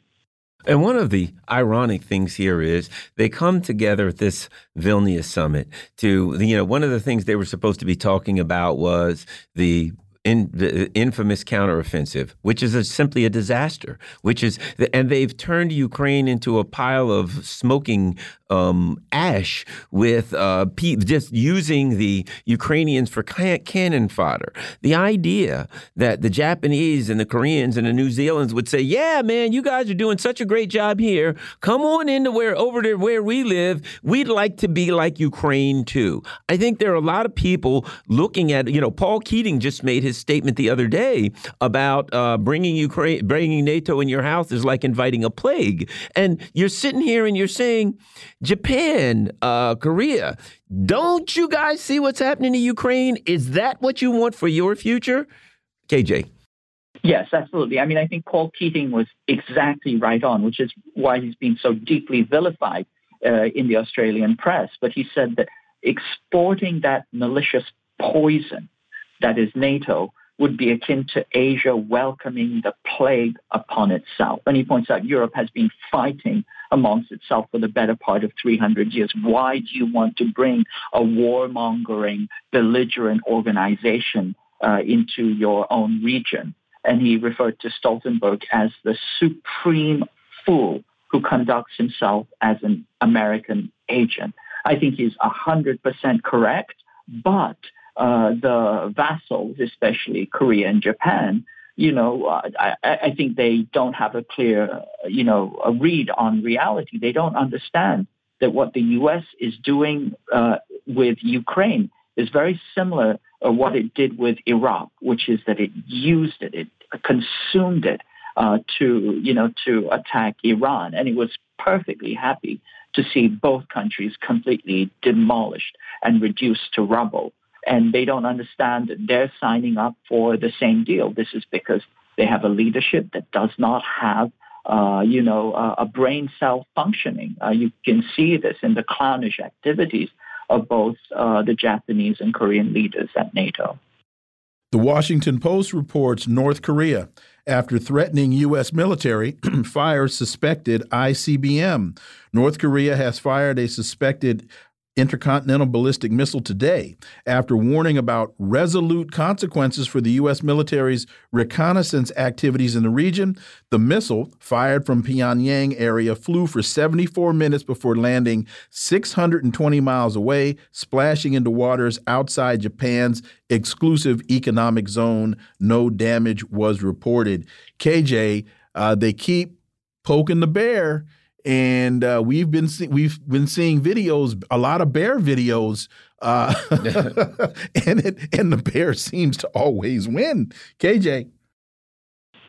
And one of the ironic things here is they come together at this Vilnius summit to, you know, one of the things they were supposed to be talking about was the in the infamous counteroffensive, which is a, simply a disaster. Which is, and they've turned Ukraine into a pile of smoking um, ash with uh, just using the Ukrainians for cannon fodder. The idea that the Japanese and the Koreans and the New Zealanders would say, "Yeah, man, you guys are doing such a great job here. Come on into where over there where we live. We'd like to be like Ukraine too." I think there are a lot of people looking at, you know, Paul Keating just made his statement the other day about uh, bringing Ukraine, bringing NATO in your house is like inviting a plague, and you're sitting here and you're saying Japan, uh, Korea. Don't you guys see what's happening in Ukraine? Is that what you want for your future? KJ. Yes, absolutely. I mean, I think Paul Keating was exactly right on, which is why he's been so deeply vilified uh, in the Australian press. But he said that exporting that malicious poison that is NATO would be akin to Asia welcoming the plague upon itself. And he points out Europe has been fighting amongst itself for the better part of 300 years. Why do you want to bring a warmongering, belligerent organization uh, into your own region? And he referred to Stoltenberg as the supreme fool who conducts himself as an American agent. I think he's 100% correct, but uh, the vassals, especially Korea and Japan, you know, I, I, think they don't have a clear, you know, a read on reality. They don't understand that what the U.S. is doing uh, with Ukraine is very similar to what it did with Iraq, which is that it used it, it consumed it uh, to, you know, to attack Iran, and it was perfectly happy to see both countries completely demolished and reduced to rubble and they don't understand that they're signing up for the same deal. This is because they have a leadership that does not have, uh, you know, a brain cell functioning. Uh, you can see this in the clownish activities of both uh, the Japanese and Korean leaders at NATO. The Washington Post reports North Korea, after threatening U.S. military, fires suspected ICBM. North Korea has fired a suspected intercontinental ballistic missile today after warning about resolute consequences for the U.S. military's reconnaissance activities in the region. The missile, fired from Pyongyang area, flew for 74 minutes before landing 620 miles away, splashing into waters outside Japan's exclusive economic zone. No damage was reported. KJ, uh, they keep poking the bear and uh, we've been we've been seeing videos, a lot of bear videos, uh, and it, and the bear seems to always win. KJ.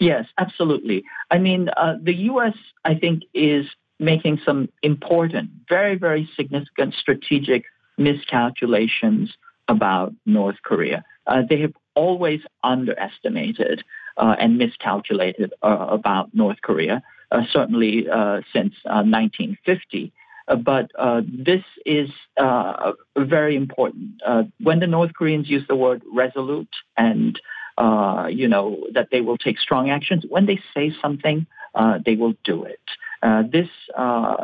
Yes, absolutely. I mean, uh, the U.S. I think is making some important, very very significant strategic miscalculations about North Korea. Uh, they have always underestimated uh, and miscalculated uh, about North Korea. Uh, certainly uh, since 1950. Uh, but this is very important. when the North Koreans use the word resolute and you know that they will take strong actions, when they say something, they will do it. this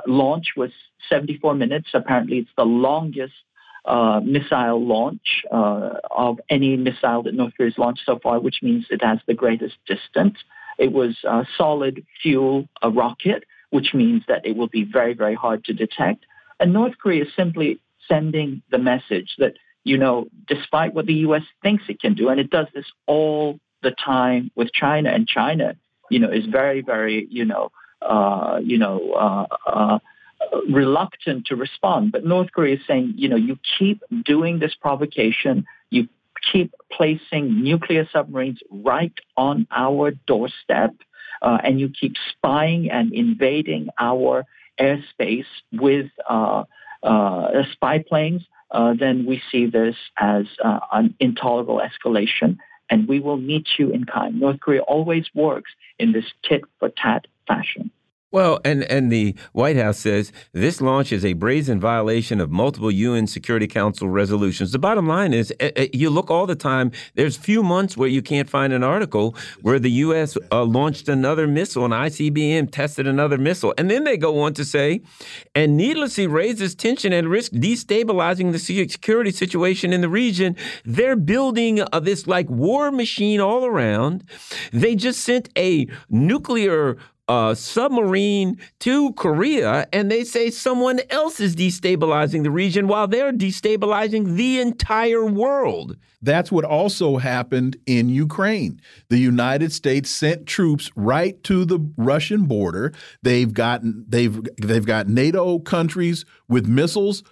launch was 74 minutes. Apparently, it's the longest uh, missile launch uh, of any missile that North Korea has launched so far, which means it has the greatest distance. It was a solid fuel a rocket, which means that it will be very, very hard to detect. And North Korea is simply sending the message that, you know, despite what the U.S. thinks it can do, and it does this all the time with China, and China you know, is very, very, you know, uh, you know, uh, uh, reluctant to respond. But North Korea is saying, you know, you keep doing this provocation, you keep placing nuclear submarines right on our doorstep, uh, and you keep spying and invading our airspace with uh, uh, spy planes, uh, then we see this as uh, an intolerable escalation, and we will meet you in kind. North Korea always works in this tit for tat fashion. Well, and, and the White House says this launch is a brazen violation of multiple UN Security Council resolutions. The bottom line is, uh, you look all the time. There's few months where you can't find an article where the U.S. Uh, launched another missile, an ICBM tested another missile, and then they go on to say, and needlessly raises tension and risk destabilizing the security situation in the region. They're building uh, this like war machine all around. They just sent a nuclear a submarine to Korea and they say someone else is destabilizing the region while they're destabilizing the entire world. That's what also happened in Ukraine. The United States sent troops right to the Russian border. They've gotten they've they've got NATO countries with missiles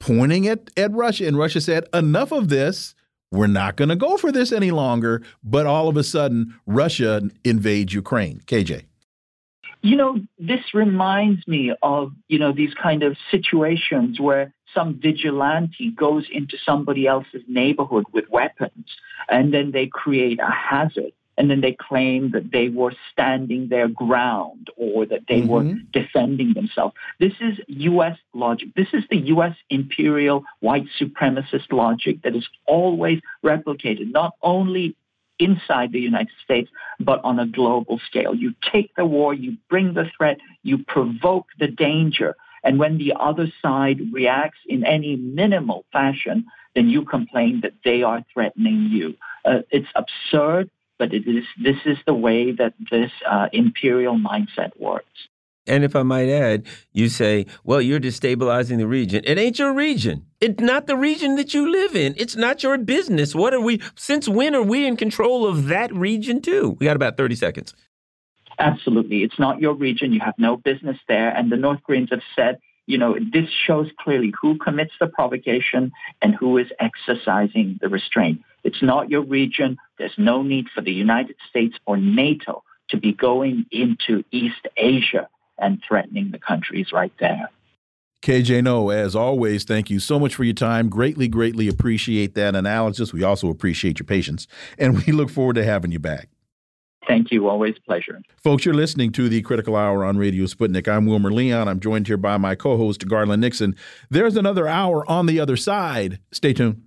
pointing at, at Russia and Russia said enough of this we're not going to go for this any longer. But all of a sudden, Russia invades Ukraine. KJ. You know, this reminds me of, you know, these kind of situations where some vigilante goes into somebody else's neighborhood with weapons and then they create a hazard and then they claim that they were standing their ground or that they mm-hmm. were defending themselves. This is U.S. logic. This is the U.S. imperial white supremacist logic that is always replicated, not only inside the United States, but on a global scale. You take the war, you bring the threat, you provoke the danger. And when the other side reacts in any minimal fashion, then you complain that they are threatening you. Uh, it's absurd, but it is, this is the way that this uh, imperial mindset works. And if I might add, you say, well, you're destabilizing the region. It ain't your region. It's not the region that you live in. It's not your business. What are we, since when are we in control of that region too? We got about 30 seconds. Absolutely. It's not your region. You have no business there. And the North Koreans have said, you know, this shows clearly who commits the provocation and who is exercising the restraint. It's not your region. There's no need for the United States or NATO to be going into East Asia and threatening the countries right there. KJ Noh, as always, thank you so much for your time. Greatly, greatly appreciate that analysis. We also appreciate your patience, and we look forward to having you back. Thank you. Always pleasure. Folks, you're listening to the Critical Hour on Radio Sputnik. I'm Wilmer Leon. I'm joined here by my co host, Garland Nixon. There's another hour on the other side. Stay tuned.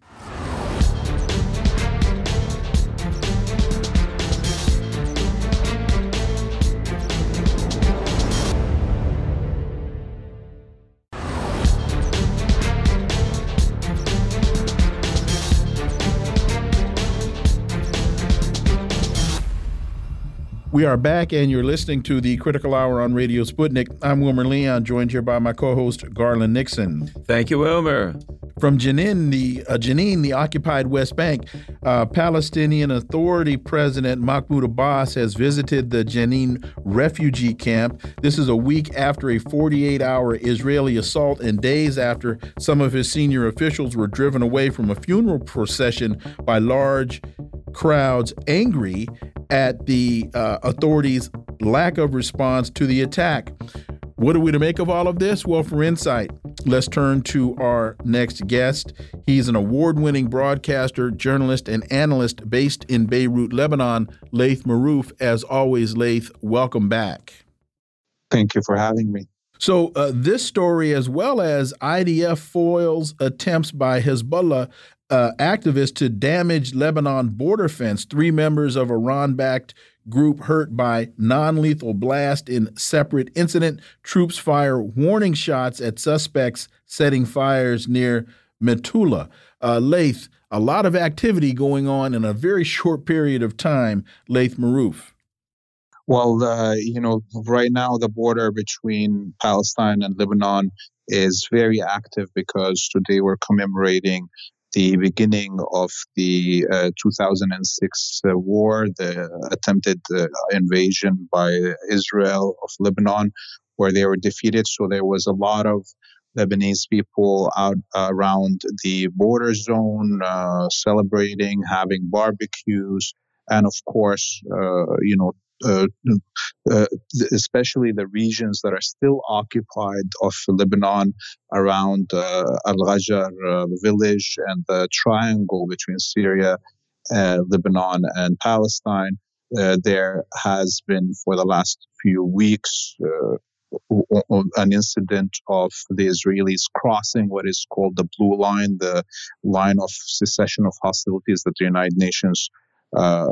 We are back, and you're listening to the Critical Hour on Radio Sputnik. I'm Wilmer Leon, joined here by my co-host Garland Nixon. Thank you, Wilmer. From Jenin, the uh, Jenin, the occupied West Bank, uh, Palestinian Authority President Mahmoud Abbas has visited the Jenin refugee camp. This is a week after a 48-hour Israeli assault, and days after some of his senior officials were driven away from a funeral procession by large crowds angry at the uh, authorities' lack of response to the attack. What are we to make of all of this? Well, for insight, let's turn to our next guest. He's an award winning broadcaster, journalist, and analyst based in Beirut, Lebanon, Laith Marouf. As always, Laith, welcome back. Thank you for having me. So, uh, this story, as well as IDF foils attempts by Hezbollah uh, activists to damage Lebanon border fence. Three members of Iran-backed group hurt by non-lethal blast in separate incident. Troops fire warning shots at suspects setting fires near Metula. Uh, Laith, a lot of activity going on in a very short period of time. Laith Marouf. Well, uh, you know, right now the border between Palestine and Lebanon is very active because today we're commemorating the beginning of the uh, 2006 uh, war, the attempted uh, invasion by Israel of Lebanon, where they were defeated. So there was a lot of Lebanese people out around the border zone uh, celebrating, having barbecues, and of course, uh, you know, uh, uh, especially the regions that are still occupied of Lebanon around uh, Al Ghajar uh, village and the triangle between Syria, Lebanon, and Palestine. there has been for the last few weeks an incident of the Israelis crossing what is called the blue line, the line of cessation of hostilities that the United Nations uh,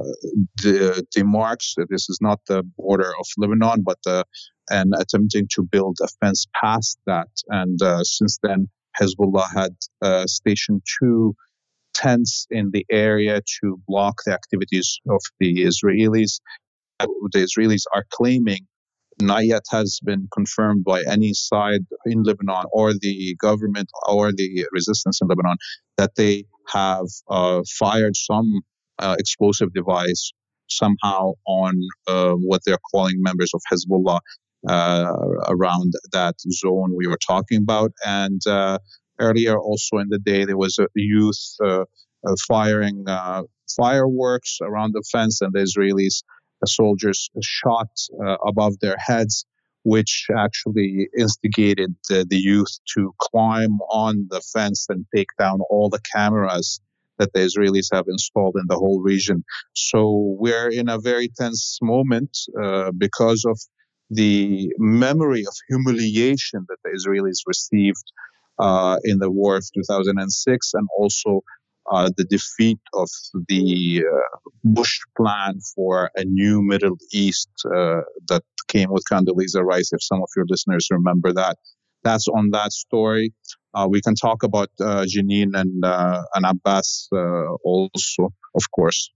the demarks. This is not the border of Lebanon, but uh, and attempting to build a fence past that. And uh, since then, Hezbollah had uh, stationed two tents in the area to block the activities of the Israelis. The Israelis are claiming not yet has been confirmed by any side in Lebanon or the government or the resistance in Lebanon that they have uh, fired some uh, explosive device somehow on uh, what they're calling members of Hezbollah uh, around that zone we were talking about. And uh, earlier, also in the day, there was a youth uh, firing fireworks around the fence, and the Israelis soldiers shot above their heads, which actually instigated the youth to climb on the fence and take down all the cameras that the Israelis have installed in the whole region. So we're in a very tense moment uh, because of the memory of humiliation that the Israelis received uh, in the war of 2006 and also uh, the defeat of the uh, Bush plan for a new Middle East uh, that came with Condoleezza Rice, if some of your listeners remember that. That's on that story. Uh, we can talk about uh, Jenin and, uh, and Abbas also, of course.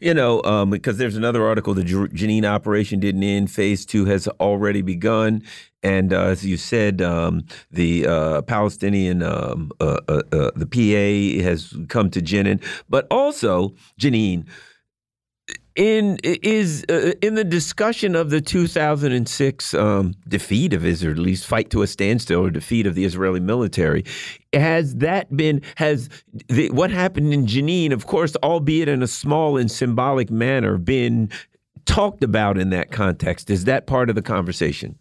You know, um, because there's another article, the Jenin operation didn't end. Phase two has already begun. And uh, as you said, um, the uh, Palestinian, um, uh, uh, uh the PA has come to Jenin. But also, Jenin, in is uh, in the discussion of the 2006 um, defeat of Israel, at least fight to a standstill or defeat of the Israeli military, has that been has the, what happened in Jenin, of course, albeit in a small and symbolic manner, been talked about in that context? Is that part of the conversation?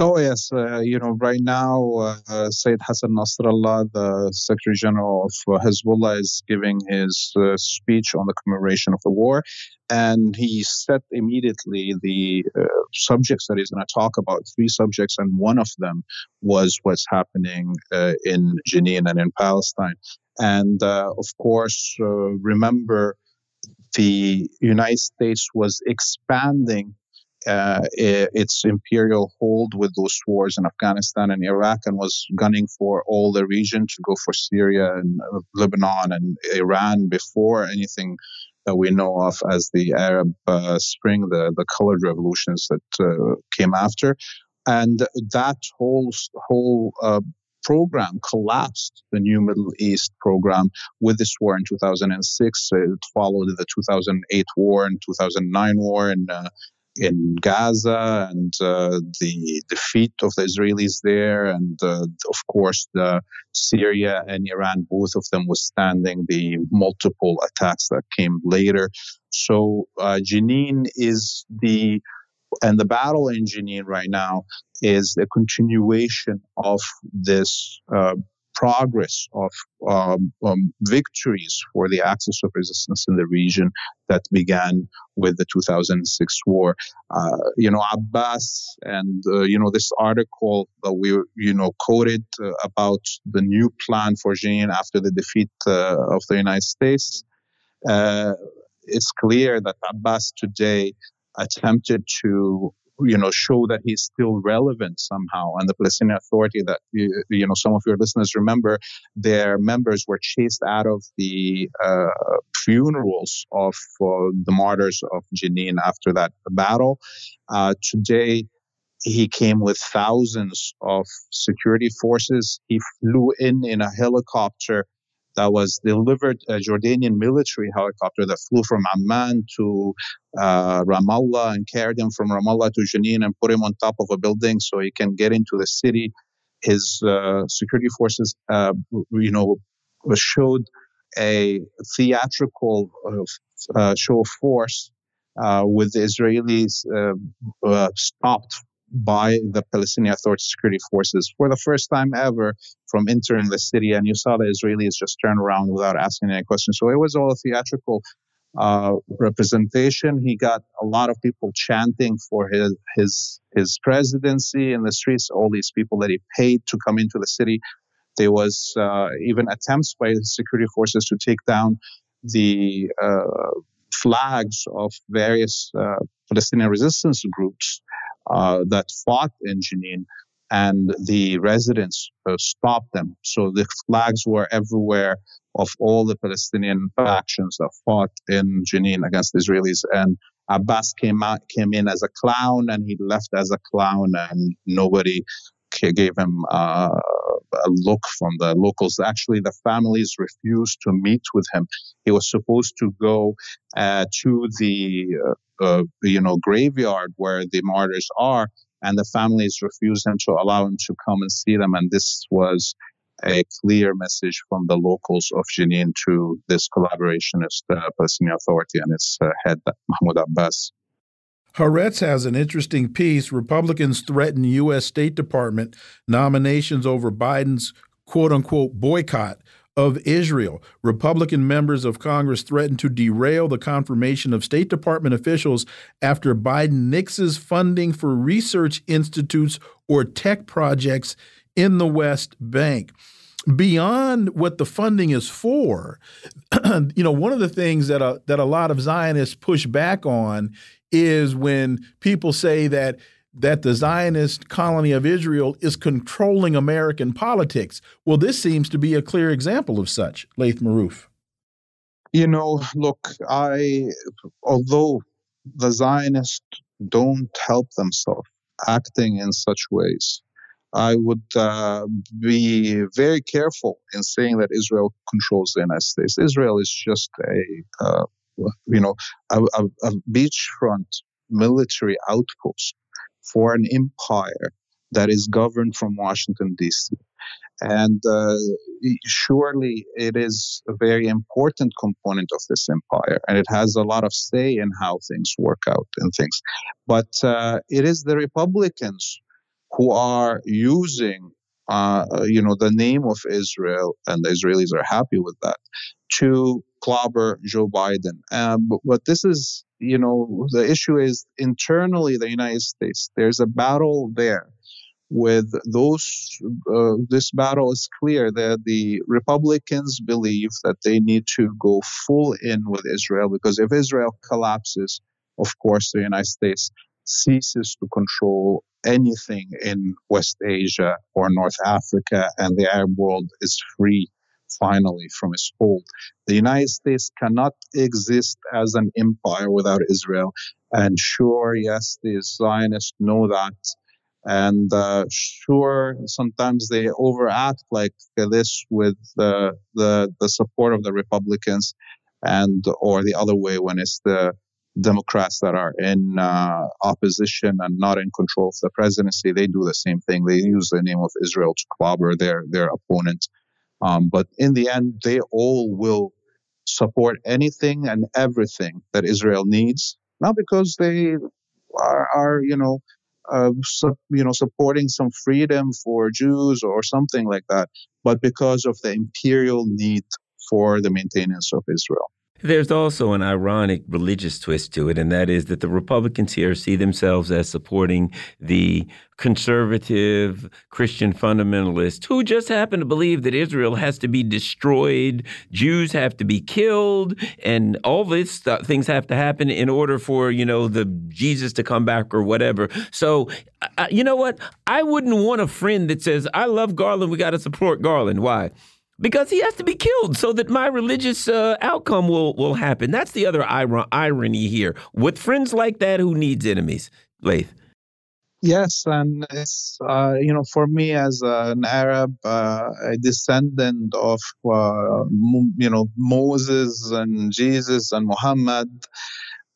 Oh yes, uh, you know right now uh, uh, Sayyid Hassan Nasrallah, the Secretary General of uh, Hezbollah, is giving his uh, speech on the commemoration of the war, and he set immediately the uh, subjects that he's going to talk about. Three subjects, and one of them was what's happening in Jenin and in Palestine. And of course, remember the United States was expanding uh, its imperial hold with those wars in Afghanistan and Iraq and was gunning for all the region to go for Syria and uh, Lebanon and Iran before anything that we know of as the Arab uh, Spring, the, the colored revolutions that uh, came after. And that whole, whole uh, program collapsed the new Middle East program with this war in 2006. It followed the 2008 war and 2009 war in uh, in Gaza and uh, the defeat of the Israelis there, and uh, of course the Syria and Iran, both of them withstanding the multiple attacks that came later. So uh, Jenin is the and the battle in Jenin right now is a continuation of this uh, progress of um, um, victories for the axis of resistance in the region that began with the 2006 war. Uh, you know, Abbas and, uh, you know, this article that we, you know, quoted uh, about the new plan for Jenin after the defeat uh, of the United States. Uh, it's clear that Abbas today attempted to you know show that he's still relevant somehow and the palestinian authority that you, know some of your listeners remember their members were chased out of the uh, funerals of uh, the martyrs of jenin after that battle. Uh, today he came with thousands of security forces. He flew in in a helicopter that was delivered a Jordanian military helicopter that flew from Amman to uh, Ramallah and carried him from Ramallah to Jenin and put him on top of a building so he can get into the city. His uh, security forces, uh, you know, showed a theatrical uh, uh, show of force uh, with the Israelis stopped by the Palestinian Authority security forces for the first time ever from entering the city. And you saw the Israelis just turn around without asking any questions. So it was all a theatrical uh, representation. He got a lot of people chanting for his his his presidency in the streets. All these people that he paid to come into the city. There was uh, even attempts by the security forces to take down the uh, flags of various uh, Palestinian resistance groups uh, that fought in Jenin, and the residents uh, stopped them. So the flags were everywhere of all the Palestinian factions that fought in Jenin against the Israelis. And Abbas came out, came in as a clown, and he left as a clown, and nobody gave him uh, a look from the locals. Actually, the families refused to meet with him. He was supposed to go uh, to the uh, uh, you know graveyard where the martyrs are, and the families refused him to allow him to come and see them. And this was a clear message from the locals of Jenin to this collaborationist uh, Palestinian Authority and its head, Mahmoud Abbas. Haaretz has an interesting piece. Republicans threaten U.S. State Department nominations over Biden's quote unquote boycott of Israel. Republican members of Congress threatened to derail the confirmation of State Department officials after Biden nixes funding for research institutes or tech projects in the West Bank. Beyond what the funding is for, you know, one of the things that a, that a lot of Zionists push back on is when people say that that the Zionist colony of Israel is controlling American politics. Well, this seems to be a clear example of such, Laith Marouf. You know, look, I although the Zionists don't help themselves acting in such ways, I would uh, be very careful in saying that Israel controls the United States. Israel is just a uh, you know, a, a, a beachfront military outpost for an empire that is governed from Washington, D.C. And uh, surely it is a very important component of this empire, and it has a lot of say in how things work out and things. But uh, it is the Republicans who are using, uh, you know, the name of Israel, and the Israelis are happy with that, to clobber Joe Biden. Um, but, this is, you know, the issue is internally the United States. There's a battle there with those. Uh, this battle is clear that the Republicans believe that they need to go full in with Israel because if Israel collapses, of course, the United States ceases to control anything in West Asia or North Africa, and the Arab world is free finally from its hold. The United States cannot exist as an empire without Israel. And sure, yes, the Zionists know that. And uh, sure, sometimes they overact like this with the, the the support of the Republicans, and or the other way when it's the Democrats that are in uh, opposition and not in control of the presidency, they do the same thing. They use the name of Israel to clobber their their opponent. Um, but in the end, they all will support anything and everything that Israel needs, not because they are, are you know, uh, su- you know, supporting some freedom for Jews or something like that, but because of the imperial need for the maintenance of Israel. There's also an ironic religious twist to it, and that is that the Republicans here see themselves as supporting the conservative Christian fundamentalists who just happen to believe that Israel has to be destroyed, Jews have to be killed, and all these things have to happen in order for, you know, the Jesus to come back or whatever. So, uh, you know what? I wouldn't want a friend that says, I love Garland, we got to support Garland. Why? Because he has to be killed so that my religious uh, outcome will will happen. That's the other ir irony here. With friends like that, who needs enemies? Laith. Yes, and it's uh, you know for me as an Arab, uh, a descendant of uh, you know Moses and Jesus and Muhammad,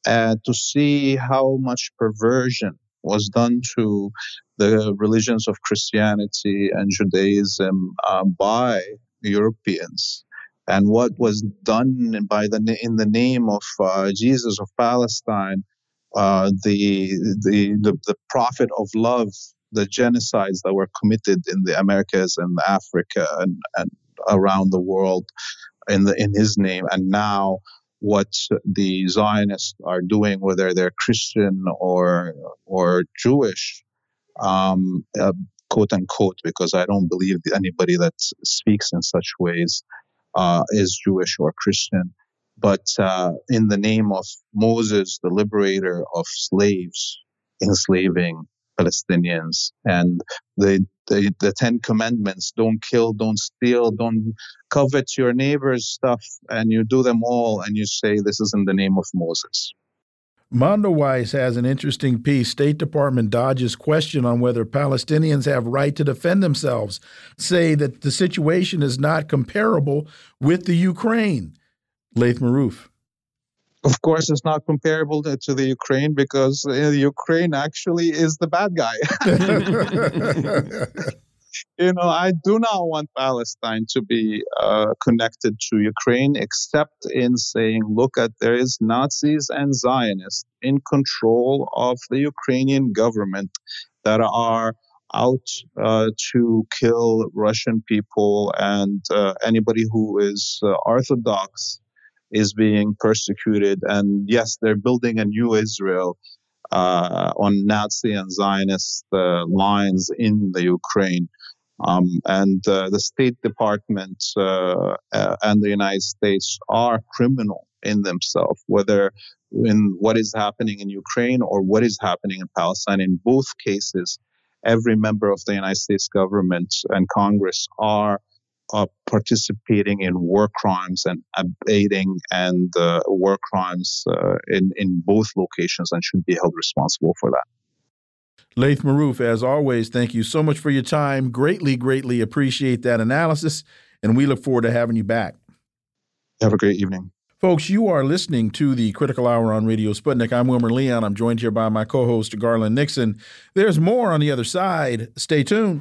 uh, to see how much perversion was done to the religions of Christianity and Judaism uh, by Europeans, and what was done by the in the name of uh, Jesus of Palestine uh, the, the, the the prophet of love, the genocides that were committed in the Americas and Africa and, and around the world in the in his name, and now what the Zionists are doing, whether they're Christian or or Jewish, um, uh, quote unquote, because I don't believe anybody that speaks in such ways uh, is Jewish or Christian but uh, in the name of Moses, the liberator of slaves, enslaving Palestinians, and the, the, the Ten Commandments don't kill, don't steal, don't covet your neighbor's stuff, and you do them all, and you say this is in the name of Moses. Mondoweiss has an interesting piece. State Department dodges question on whether Palestinians have right to defend themselves, say that the situation is not comparable with the Ukraine. Laith Marouf. Of course, it's not comparable to, to the Ukraine because uh, Ukraine actually is the bad guy. you know, I do not want Palestine to be uh, connected to Ukraine, except in saying, look at there is Nazis and Zionists in control of the Ukrainian government that are out uh, to kill Russian people and uh, anybody who is uh, Orthodox is being persecuted. And yes, they're building a new Israel uh, on Nazi and Zionist uh, lines in the Ukraine. Um, and uh, the State Department uh, uh, and the United States are criminal in themselves, whether in what is happening in Ukraine or what is happening in Palestine. In both cases, every member of the United States government and Congress are uh, participating in war crimes and abating and uh, war crimes uh, in, in both locations and should be held responsible for that. Laith Marouf, as always, thank you so much for your time. Greatly, greatly appreciate that analysis, and we look forward to having you back. Have a great evening. Folks, you are listening to the Critical Hour on Radio Sputnik. I'm Wilmer Leon. I'm joined here by my co host, Garland Nixon. There's more on the other side. Stay tuned.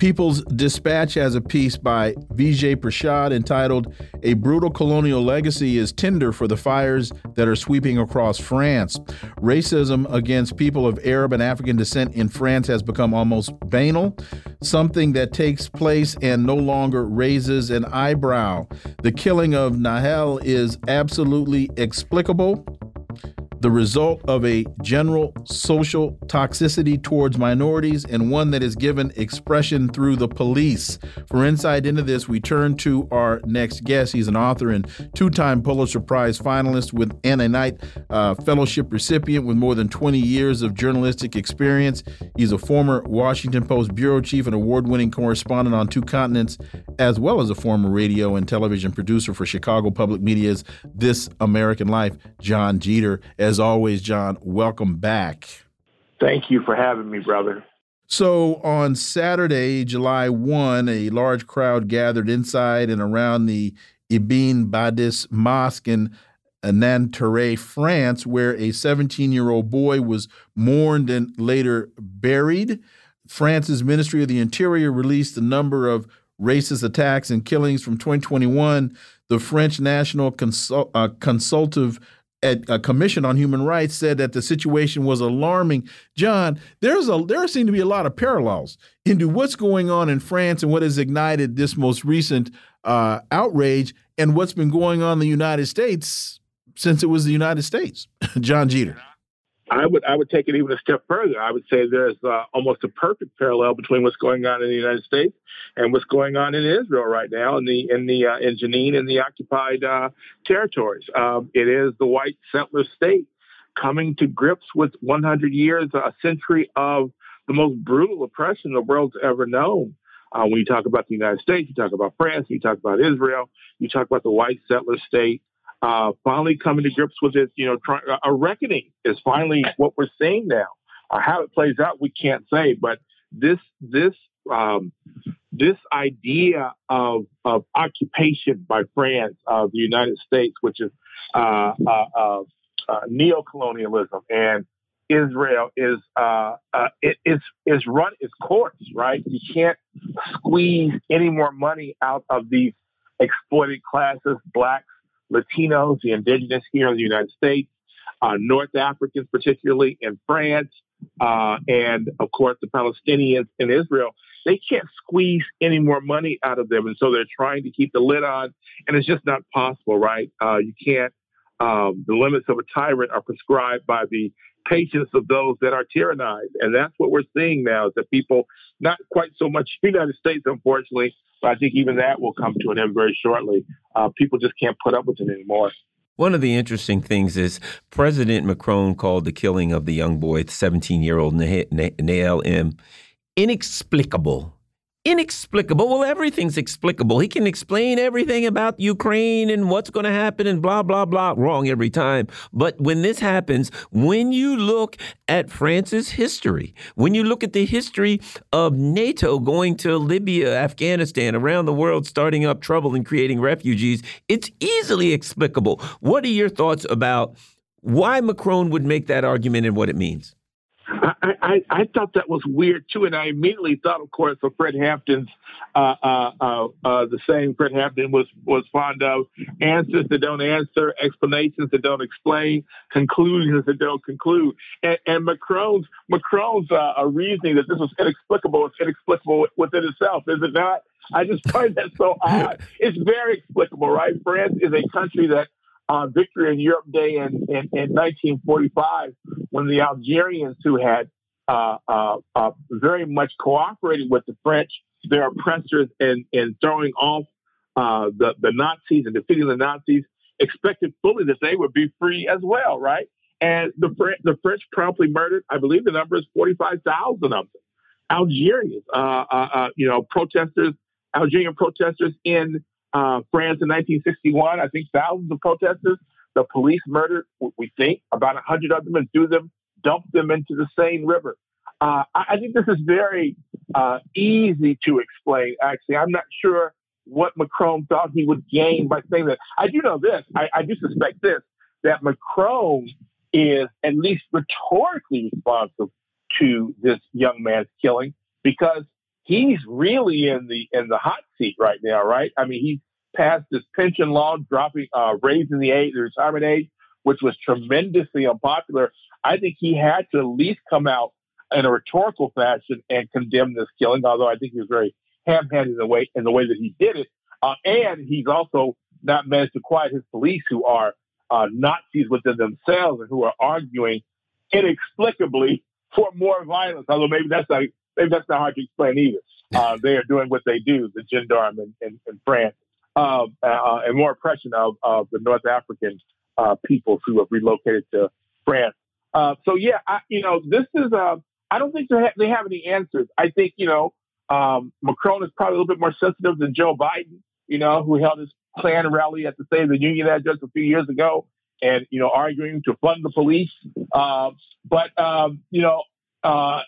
People's Dispatch has a piece by Vijay Prashad entitled A Brutal Colonial Legacy is Tinder for the Fires That Are Sweeping Across France. Racism against people of Arab and African descent in France has become almost banal, something that takes place and no longer raises an eyebrow. The killing of Nahel is absolutely explicable the result of a general social toxicity towards minorities and one that is given expression through the police. For insight into this, we turn to our next guest. He's an author and two time Pulitzer Prize finalist with Anna Knight uh, Fellowship recipient with more than 20 years of journalistic experience. He's a former Washington Post bureau chief and award winning correspondent on two continents, as well as a former radio and television producer for Chicago Public Media's This American Life, Jon Jeter. As always, Jon, welcome back. Thank you for having me, brother. So on Saturday, July 1, a large crowd gathered inside and around the Ibn Badis Mosque in Nanterre, France, where a 17 year old boy was mourned and later buried. France's Ministry of the Interior released the number of racist attacks and killings from 2021. The French National Consul uh, Consultative a commission on human rights said that the situation was alarming. Jon, there's a there seem to be a lot of parallels into what's going on in France and what has ignited this most recent uh, outrage and what's been going on in the United States since it was the United States. Jon Jeter. I would I would take it even a step further. I would say there's uh, almost a perfect parallel between what's going on in the United States and what's going on in Israel right now in the in the uh, in Jenin in the occupied uh, territories. Um, it is the white settler state coming to grips with 100 years, a century of the most brutal oppression the world's ever known. Uh, when you talk about the United States, you talk about France, you talk about Israel, you talk about the white settler state uh, finally coming to grips with it. You know, try, a reckoning is finally what we're seeing now. Uh, how it plays out, we can't say, but this this um, this idea of of occupation by France of the United States, which is uh, uh, uh, uh neo-colonialism, and Israel is uh, it is is run its course. Right, you can't squeeze any more money out of these exploited classes, blacks, Latinos, the indigenous here in the United States, uh, North Africans, particularly in France, uh, and of course the Palestinians in Israel. They can't squeeze any more money out of them, and so they're trying to keep the lid on, and it's just not possible, right? Uh, you can't. Um, the limits of a tyrant are prescribed by the patience of those that are tyrannized, and that's what we're seeing now. Is that people, not quite so much the United States, unfortunately, but I think even that will come to an end very shortly. Uh, people just can't put up with it anymore. One of the interesting things is President Macron called the killing of the young boy, 17 year old Nahel M, inexplicable inexplicable. Well, everything's explicable. He can explain everything about Ukraine and what's going to happen and blah, blah, blah. Wrong every time. But when this happens, when you look at France's history, when you look at the history of NATO going to Libya, Afghanistan, around the world, starting up trouble and creating refugees, it's easily explicable. What are your thoughts about why Macron would make that argument and what it means? I, I, I thought that was weird too, and I immediately thought, of course, of Fred Hampton's uh, uh, uh, uh, the saying Fred Hampton was was fond of: answers that don't answer, explanations that don't explain, conclusions that don't conclude. And, and Macron's Macron's uh, reasoning that this was inexplicable is inexplicable within itself, is it not? I just find that so odd. It's very explicable, right? France is a country that uh, victory in Europe Day in, in, in, 1945 when the Algerians who had uh, uh, uh, very much cooperated with the French, their oppressors, in, in throwing off uh, the, the Nazis and defeating the Nazis, expected fully that they would be free as well, right? And the, the French promptly murdered, I believe the number is 45,000 of them. Algerians, uh, you know, protesters, Algerian protesters in uh, France in 1961. I think thousands of protesters. The police murdered, we think, about 100 of them and threw them, dumped them into the Seine River. Uh, I, think this is very uh, easy to explain, actually. I'm not sure what Macron thought he would gain by saying that. I do know this. I, I do suspect this that Macron is at least rhetorically responsive to this young man's killing because he's really in the in the hot seat right now, right? I mean, he passed this pension law, dropping uh, raising the age, the retirement age, which was tremendously unpopular. I think he had to at least come out in a rhetorical fashion and condemn this killing. Although I think he was very ham-handed in the way in the way that he did it, uh, and he's also not managed to quiet his police, who are uh, Nazis within themselves and who are arguing inexplicably for more violence. Although maybe that's not maybe that's not hard to explain either. Uh, they are doing what they do, the gendarme in, in, in France, uh, uh, and more oppression of, of the North African uh, peoples who have relocated to France. Uh, so yeah, I, you know, this is. Uh, I don't think they have, they have any answers. I think you know, um, Macron is probably a little bit more sensitive than Joe Biden. You know, who held his Klan rally at the State of the Union address a few years ago, and you know, arguing to fund the police. Uh, but um, you know, uh,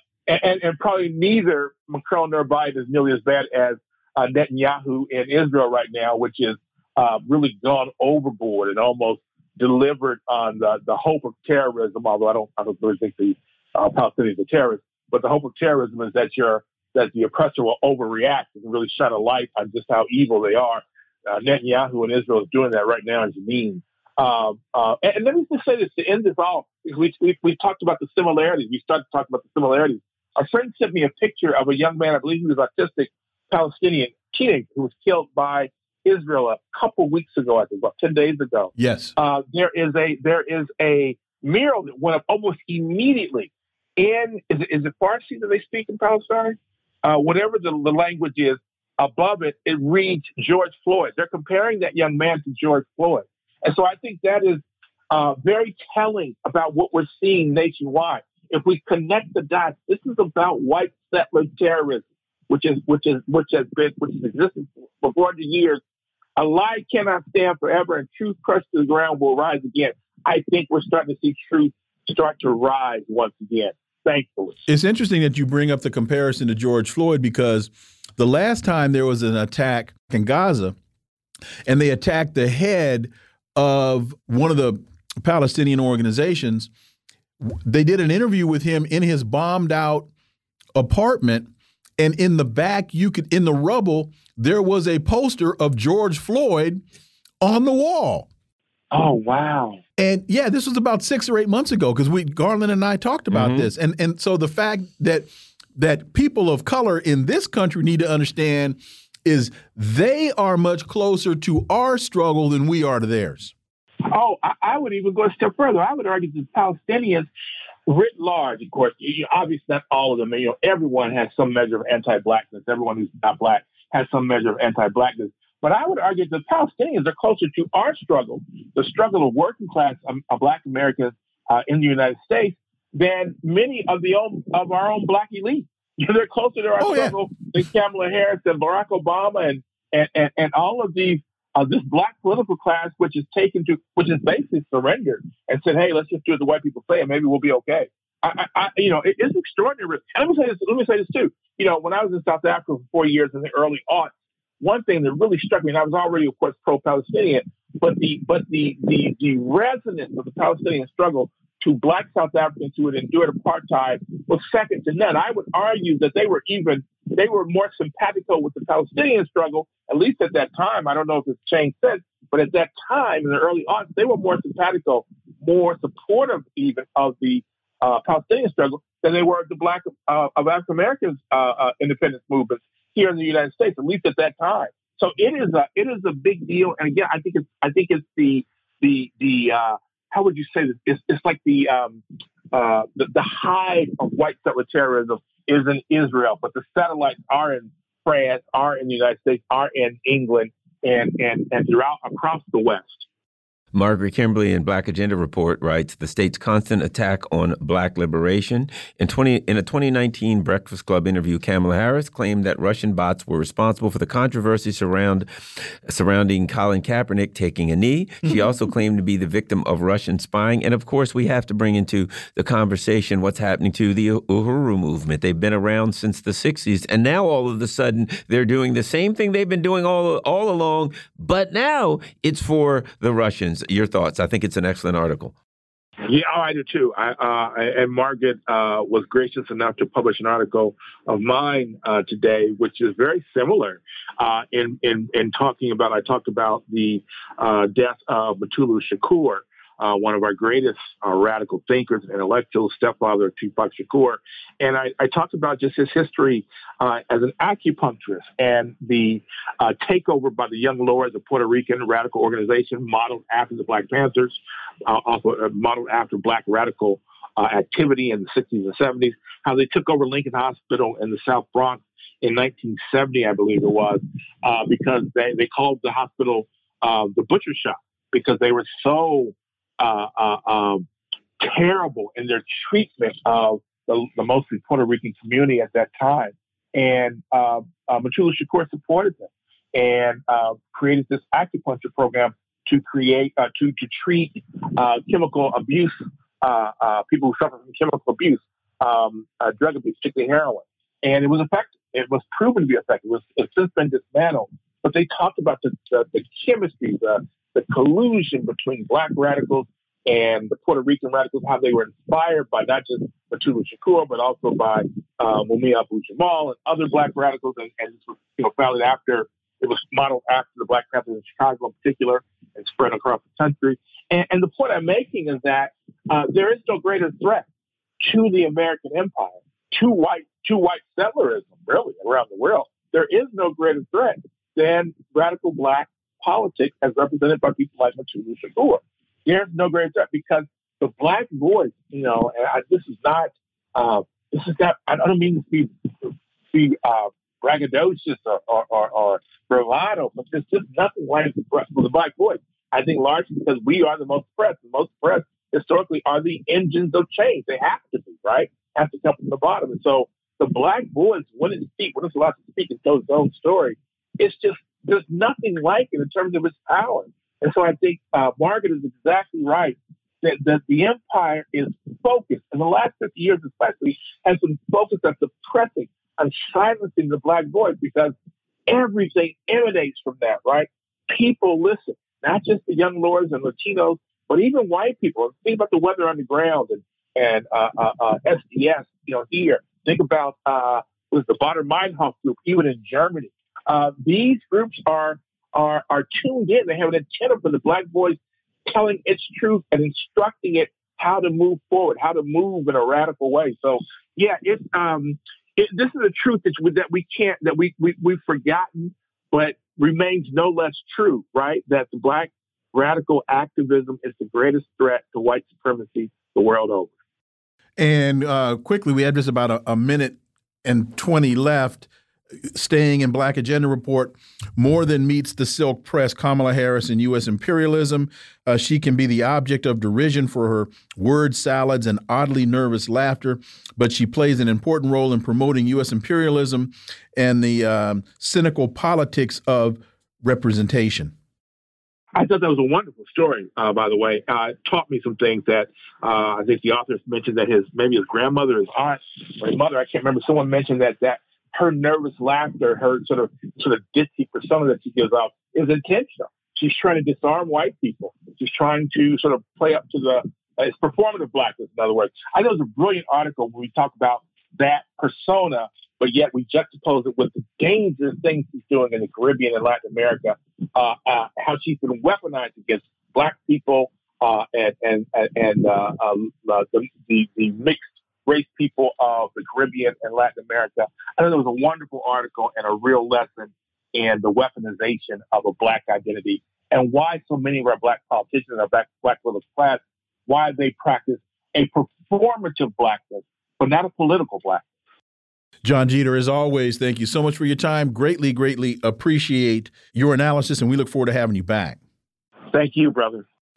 and, and probably neither Macron nor Biden is nearly as bad as uh, Netanyahu in Israel right now, which is uh, really gone overboard and almost delivered on the, the hope of terrorism. Although I don't, I don't really think the uh, Palestinians are terrorists, but the hope of terrorism is that you're that the oppressor will overreact and really shine a light on just how evil they are. Uh, Netanyahu in Israel is doing that right now in Jenin. Um, uh, and, and, let me just say this to end this off. We, we, we talked about the similarities. We started talking about the similarities a friend sent me a picture of a young man, I believe he was autistic, Palestinian teenager who was killed by Israel a couple weeks ago, I think, about 10 days ago. Yes. Uh, there is a there is a mural that went up almost immediately. In is it, is it Farsi that they speak in Palestine? Uh, whatever the, the language is, above it, it reads George Floyd. They're comparing that young man to George Floyd. And so I think that is uh, very telling about what we're seeing nationwide. If we connect the dots, this is about white settler terrorism, which is which is which has been which has existed for 40 years. A lie cannot stand forever, and truth crushed to the ground will rise again. I think we're starting to see truth start to rise once again. Thankfully, it's interesting that you bring up the comparison to George Floyd because the last time there was an attack in Gaza, and they attacked the head of one of the Palestinian organizations, they did an interview with him in his bombed out apartment. And in the back, you could, in the rubble, there was a poster of George Floyd on the wall. Oh, wow. And yeah, this was about six or eight months ago because we Garland and I talked about mm -hmm. this. And and so the fact that that people of color in this country need to understand is they are much closer to our struggle than we are to theirs. Oh, I, I would even go a step further. I would argue that Palestinians, writ large, of course, you, obviously not all of them. You know, everyone has some measure of anti-blackness. Everyone who's not black has some measure of anti-blackness. But I would argue that Palestinians are closer to our struggle, the struggle of working class um, uh, Black Americans uh, in the United States, than many of the own, of our own Black elite. They're closer to our oh, struggle yeah. than Kamala Harris and Barack Obama and and, and, and all of these uh, this black political class, which is taken to, which is basically surrendered and said, "Hey, let's just do what the white people say, and maybe we'll be okay." I, I, you know, it, it's extraordinary. And let me say this. Let me say this too. You know, when I was in South Africa for four years in the early aughts, one thing that really struck me, and I was already, of course, pro-Palestinian, but the but the the the resonance of the Palestinian struggle to black South Africans who had endured apartheid was second to none. I would argue that they were even they were more simpatico with the Palestinian struggle, at least at that time. I don't know if it's changed since, but at that time in the early on, they were more simpatico, more supportive even of the uh, Palestinian struggle than they were of the black uh, of African Americans uh, uh, independence movements here in the United States, at least at that time. So it is a it is a big deal, and again, I think it's I think it's the the the uh, how would you say this? It's, it's like the, um, uh, the the hive of white settler terrorism is in Israel, but the satellites are in France, are in the United States, are in England, and and and throughout across the West. Margaret Kimberley in Black Agenda Report writes the state's constant attack on black liberation. In 20 in a 2019 Breakfast Club interview, Kamala Harris claimed that Russian bots were responsible for the controversy surround surrounding Colin Kaepernick taking a knee. She mm-hmm. also claimed to be the victim of Russian spying. And of course, we have to bring into the conversation what's happening to the Uhuru movement. They've been around since the 60s, and now all of a sudden they're doing the same thing they've been doing all all along, but now it's for the Russians your thoughts. I think it's an excellent article. Yeah, oh, I do too. I, uh, and Margaret uh, was gracious enough to publish an article of mine uh, today, which is very similar uh, in, in in talking about. I talked about the uh, death of Mutulu Shakur, uh, one of our greatest uh, radical thinkers and intellectuals, stepfather of Tupac Shakur. And I, I talked about just his history uh, as an acupuncturist and the uh, takeover by the Young Lords, a Puerto Rican radical organization modeled after the Black Panthers, uh, uh, modeled after Black radical activity in the 60s and 70s, how they took over Lincoln Hospital in the South Bronx in 1970, I believe it was, because they, they called the hospital the butcher shop because they were so uh, uh, um, terrible in their treatment of the, the, mostly Puerto Rican community at that time. And uh, uh, Mutulu Shakur supported them and uh, created this acupuncture program to create uh, to to treat uh, chemical abuse, uh, people who suffer from chemical abuse, um, drug abuse, particularly heroin. And it was effective. It was proven to be effective. It was, it's since been dismantled. But they talked about the, the, the chemistry, the, the collusion between black radicals and the Puerto Rican radicals, how they were inspired by not just Mutulu Shakur, but also by uh, Mumia Abu Jamal and other black radicals. And, and was, you know, founded after, it was modeled after the Black Panthers in Chicago in particular and spread across the country. And, and the point I'm making is that uh, there is no greater threat to the American empire, to white, to white settlerism, really, around the world. There is no greater threat than radical black politics as represented by people like Mutulu Shakur. There's no greater threat because the black voice, you know, and I, this is not, uh, this is not, I don't mean to be, be uh, braggadocious or, or, or, or bravado, but there's just nothing like the, the black voice. I think largely because we are the most oppressed. The most oppressed historically are the engines of change. They have to be, right? Have to come from the bottom. And so the black voice, when it speaks, when it's allowed to speak and tell its own story, it's just, there's nothing like it in terms of its power. And so I think uh, Margaret is exactly right that, that the empire is focused, in the last 50 years especially, has been focused on suppressing and silencing the black voice because everything emanates from that, right? People listen, not just the young lords and Latinos, but even white people. Think about the Weather Underground and and uh, uh, uh, SDS, you know, here. Think about uh, was the Baader Meinhof group, even in Germany. Uh, these groups are are are tuned in. They have an antenna for the black voice, telling its truth and instructing it how to move forward, how to move in a radical way. So, yeah, it's um, it, this is a truth that we, that we can't that we, we we've forgotten, but remains no less true. Right? That the black radical activism is the greatest threat to white supremacy the world over. And uh, quickly, we have just about a, a minute and 20 left staying in Black Agenda Report more than meets the silk press Kamala Harris and U.S. imperialism. Uh, she can be the object of derision for her word salads and oddly nervous laughter, but she plays an important role in promoting U.S. imperialism and the um, cynical politics of representation. I thought that was a wonderful story, uh, by the way. Uh, it taught me some things that uh, I think the author mentioned that his maybe his grandmother, his aunt, or his mother, I can't remember. Someone mentioned that that her nervous laughter, her sort of sort of ditzy persona that she gives off is intentional. She's trying to disarm white people. She's trying to sort of play up to the uh, it's performative blackness. In other words, I know it's a brilliant article where we talk about that persona, but yet we juxtapose it with the dangerous things she's doing in the Caribbean and Latin America. Uh, uh, how she's been weaponized against black people uh, and and and uh, uh, the, the the mixed race people of the Caribbean and Latin America. I thought it was a wonderful article and a real lesson in the weaponization of a black identity and why so many of our black politicians, our black, black middle class, why they practice a performative blackness, but not a political blackness. Jon Jeter, as always, thank you so much for your time. Greatly, greatly appreciate your analysis, and we look forward to having you back. Thank you, brother.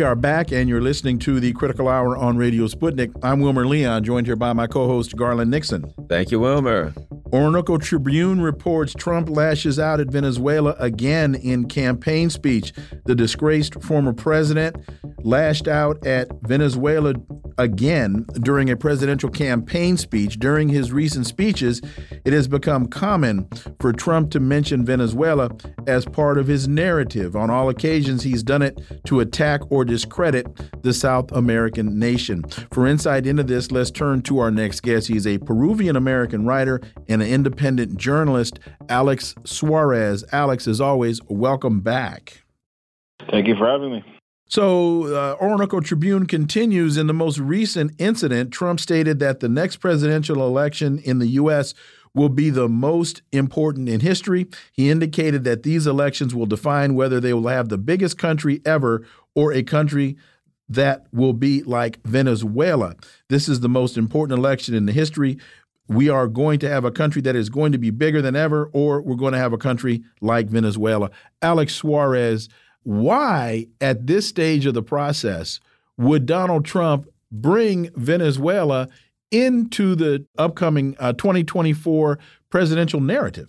We are back, and you're listening to the Critical Hour on Radio Sputnik. I'm Wilmer Leon, joined here by my co host, Garland Nixon. Thank you, Wilmer. Orinoco Tribune reports Trump lashes out at Venezuela again in campaign speech. The disgraced former president lashed out at Venezuela again during a presidential campaign speech. During his recent speeches, it has become common for Trump to mention Venezuela as part of his narrative. On all occasions, he's done it to attack or discredit the South American nation. For insight into this, let's turn to our next guest. He's a Peruvian American writer and an independent journalist, Alex Suarez. Alex, as always, welcome back. Thank you for having me. So, uh, Orinoco Tribune continues in the most recent incident. Trump stated that the next presidential election in the U.S. will be the most important in history. He indicated that these elections will define whether they will have the biggest country ever or a country that will be like Venezuela. This is the most important election in the history. We are going to have a country that is going to be bigger than ever, or we're going to have a country like Venezuela. Alex Suarez why, at this stage of the process, would Donald Trump bring Venezuela into the upcoming uh, 2024 presidential narrative?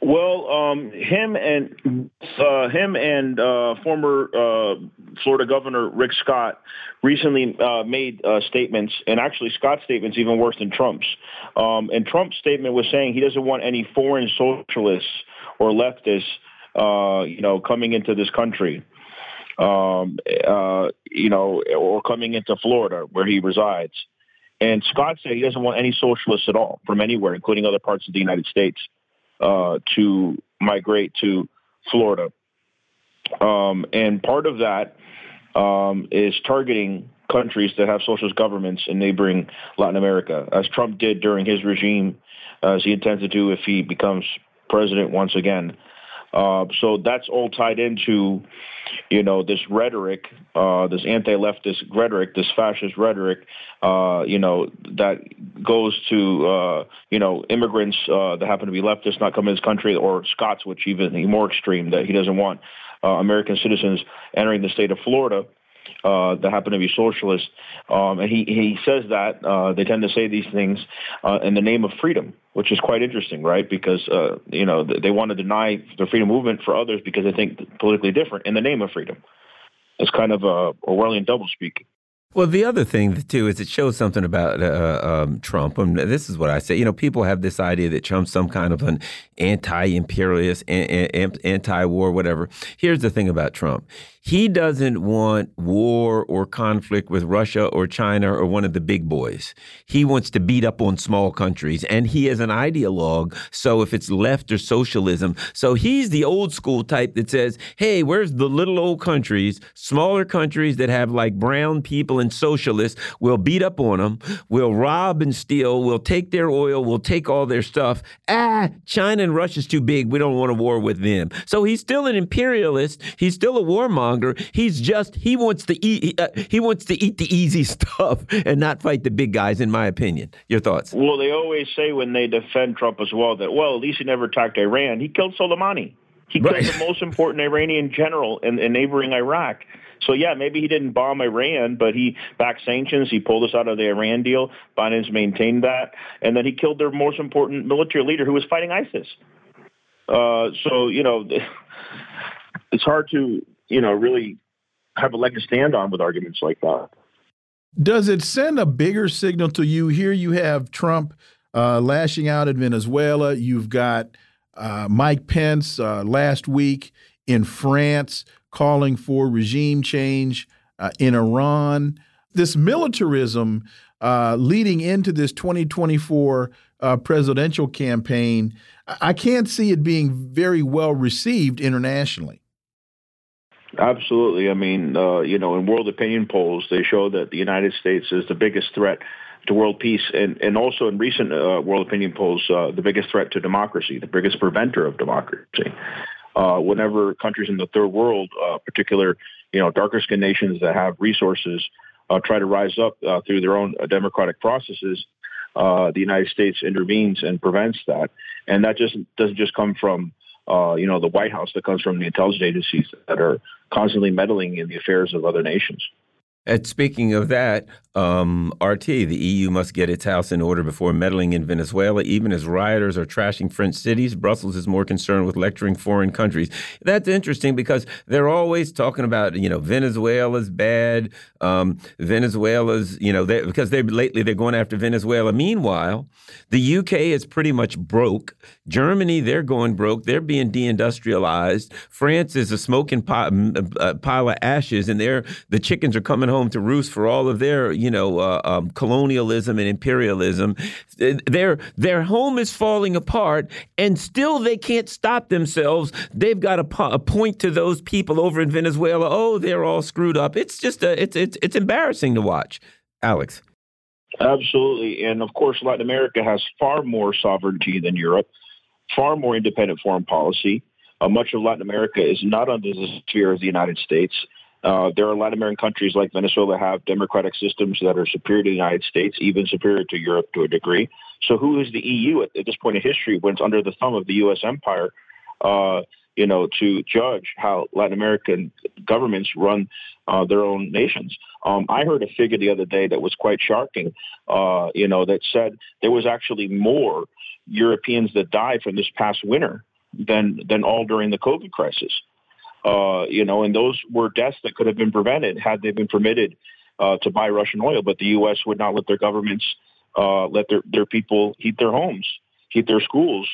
Well, um, him and uh, him and uh, former uh, Florida Governor Rick Scott recently uh, made uh, statements, and actually Scott's statements even worse than Trump's. Um, and Trump's statement was saying he doesn't want any foreign socialists or leftists uh, you know, coming into this country. um, uh, you know, or coming into Florida where he resides. And Scott said he doesn't want any socialists at all from anywhere, including other parts of the United States, uh, to migrate to Florida. Um, and part of that um, is targeting countries that have socialist governments in neighboring Latin America, as Trump did during his regime, as he intends to do if he becomes president once again. Uh, so that's all tied into, you know, this rhetoric, uh, this anti-leftist rhetoric, this fascist rhetoric, uh, you know, that goes to, uh, you know, immigrants uh, that happen to be leftists not coming to this country, or Scott's, which even more extreme, that he doesn't want American citizens entering the state of Florida uh, that happen to be socialists. Um, and he, he says that uh, they tend to say these things uh, in the name of freedom, which is quite interesting, right? Because, uh, you know, they want to deny the freedom movement for others because they think politically different in the name of freedom. It's kind of a Orwellian doublespeak. Well, the other thing too is it shows something about uh, um, Trump. And this is what I say. You know, people have this idea that Trump's some kind of an anti-imperialist, anti-war, whatever. Here's the thing about Trump: he doesn't want war or conflict with Russia or China or one of the big boys. He wants to beat up on small countries, and he is an ideologue. So if it's left or socialism, so he's the old school type that says, "Hey, where's the little old countries, smaller countries that have like brown people and socialists? We'll beat up on them. We'll rob and steal. We'll take their oil. We'll take all their stuff. Ah, China and Russia's too big. We don't want a war with them." So he's still an imperialist. He's still a warmonger He's just he wants to eat uh, he wants to eat the easy stuff and not fight the big guys. In my opinion, your thoughts? Well, they always say when they defend Trump as well that well, at least he never attacked Iran. He killed Soleimani. He killed right. the most important Iranian general in, in neighboring Iraq. So yeah, maybe he didn't bomb Iran, but he backed sanctions. He pulled us out of the Iran deal. Biden's maintained that, and then he killed their most important military leader, who was fighting ISIS. Uh, so you know, it's hard to you know, really have a leg to stand on with arguments like that. Does it send a bigger signal to you? Here you have Trump uh, lashing out at Venezuela. You've got uh, Mike Pence uh, last week in France calling for regime change uh, in Iran. This militarism uh, leading into this 2024 uh, presidential campaign, I can't see it being very well received internationally. Absolutely. I mean, uh, you know, in world opinion polls, they show that the United States is the biggest threat to world peace, and, and also in recent uh, world opinion polls, uh, the biggest threat to democracy, the biggest preventer of democracy. Uh, whenever countries in the third world, uh, particular, you know, darker skinned nations that have resources, uh, try to rise up through their own democratic processes, the United States intervenes and prevents that. And that just doesn't just come from uh, you know, the White House that comes from the intelligence agencies that are constantly meddling in the affairs of other nations. And speaking of that, um, RT, the EU must get its house in order before meddling in Venezuela. Even as rioters are trashing French cities, Brussels is more concerned with lecturing foreign countries. That's interesting because they're always talking about, you know, Venezuela's bad. Um, Venezuela's, you know, they, because they lately they're going after Venezuela. Meanwhile, the UK is pretty much broke. Germany, they're going broke. They're being deindustrialized. France is a smoking pile, uh, pile of ashes, and they're the chickens are coming home to roost for all of their, you know, uh, um, colonialism and imperialism. Their their home is falling apart, and still they can't stop themselves. They've got to po point to those people over in Venezuela. Oh, they're all screwed up. It's just a, it's it's it's embarrassing to watch. Alex. Absolutely, and of course, Latin America has far more sovereignty than Europe, far more independent foreign policy. Uh, much of Latin America is not under the sphere of the United States. Uh, there are Latin American countries like Venezuela have democratic systems that are superior to the United States, even superior to Europe to a degree. So, who is the EU at, at this point in history when it's under the thumb of the U.S. empire? Uh, you know, to judge how Latin American governments run uh, their own nations. Um, I heard a figure the other day that was quite shocking. Uh, you know, that said there was actually more Europeans that died from this past winter than than all during the COVID crisis. Uh, you know, and those were deaths that could have been prevented had they been permitted uh, to buy Russian oil. But the U.S. would not let their governments uh, let their, their people heat their homes, heat their schools.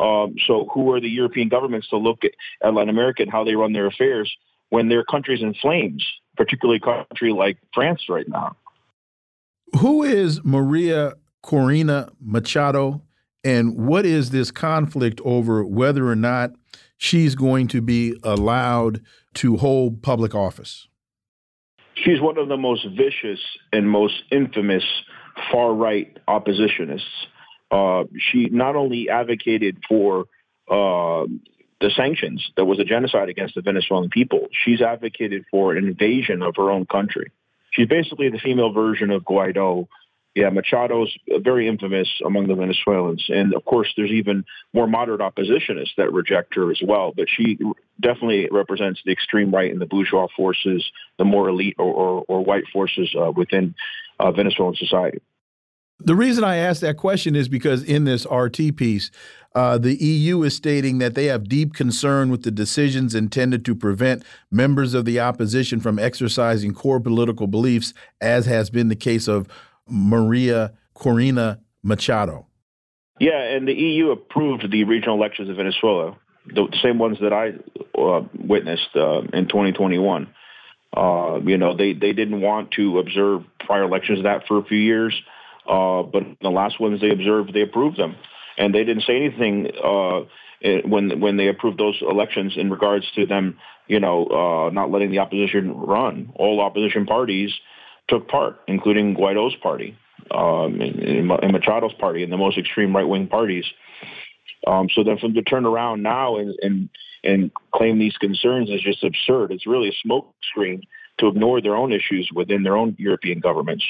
Um, so, who are the European governments to look at, at Latin America and how they run their affairs when their country's in flames, particularly a country like France right now. Who is Maria Corina Machado, and what is this conflict over whether or not she's going to be allowed to hold public office? She's one of the most vicious and most infamous far right oppositionists. Uh, she not only advocated for uh, the sanctions that was a genocide against the Venezuelan people, she's advocated for an invasion of her own country. She's basically the female version of Guaido yeah, Machado's very infamous among the Venezuelans. And of course, there's even more moderate oppositionists that reject her as well. But she definitely represents the extreme right and the bourgeois forces, the more elite or, or, or white forces uh, within uh, Venezuelan society. The reason I asked that question is because in this RT piece, uh, the EU is stating that they have deep concern with the decisions intended to prevent members of the opposition from exercising core political beliefs, as has been the case of Maria Corina Machado. Yeah, and the EU approved the regional elections of Venezuela, the same ones that I uh, witnessed uh, in 2021. Uh, you know, they, they didn't want to observe prior elections that for a few years, uh, but the last ones they observed, they approved them, and they didn't say anything uh, when when they approved those elections in regards to them, you know, uh, not letting the opposition run. All opposition parties took part, including Guaido's party, um, and, and Machado's party, and the most extreme right wing parties. Um, so then, from to turn around now and, and and claim these concerns is just absurd. It's really a smokescreen to ignore their own issues within their own European governments.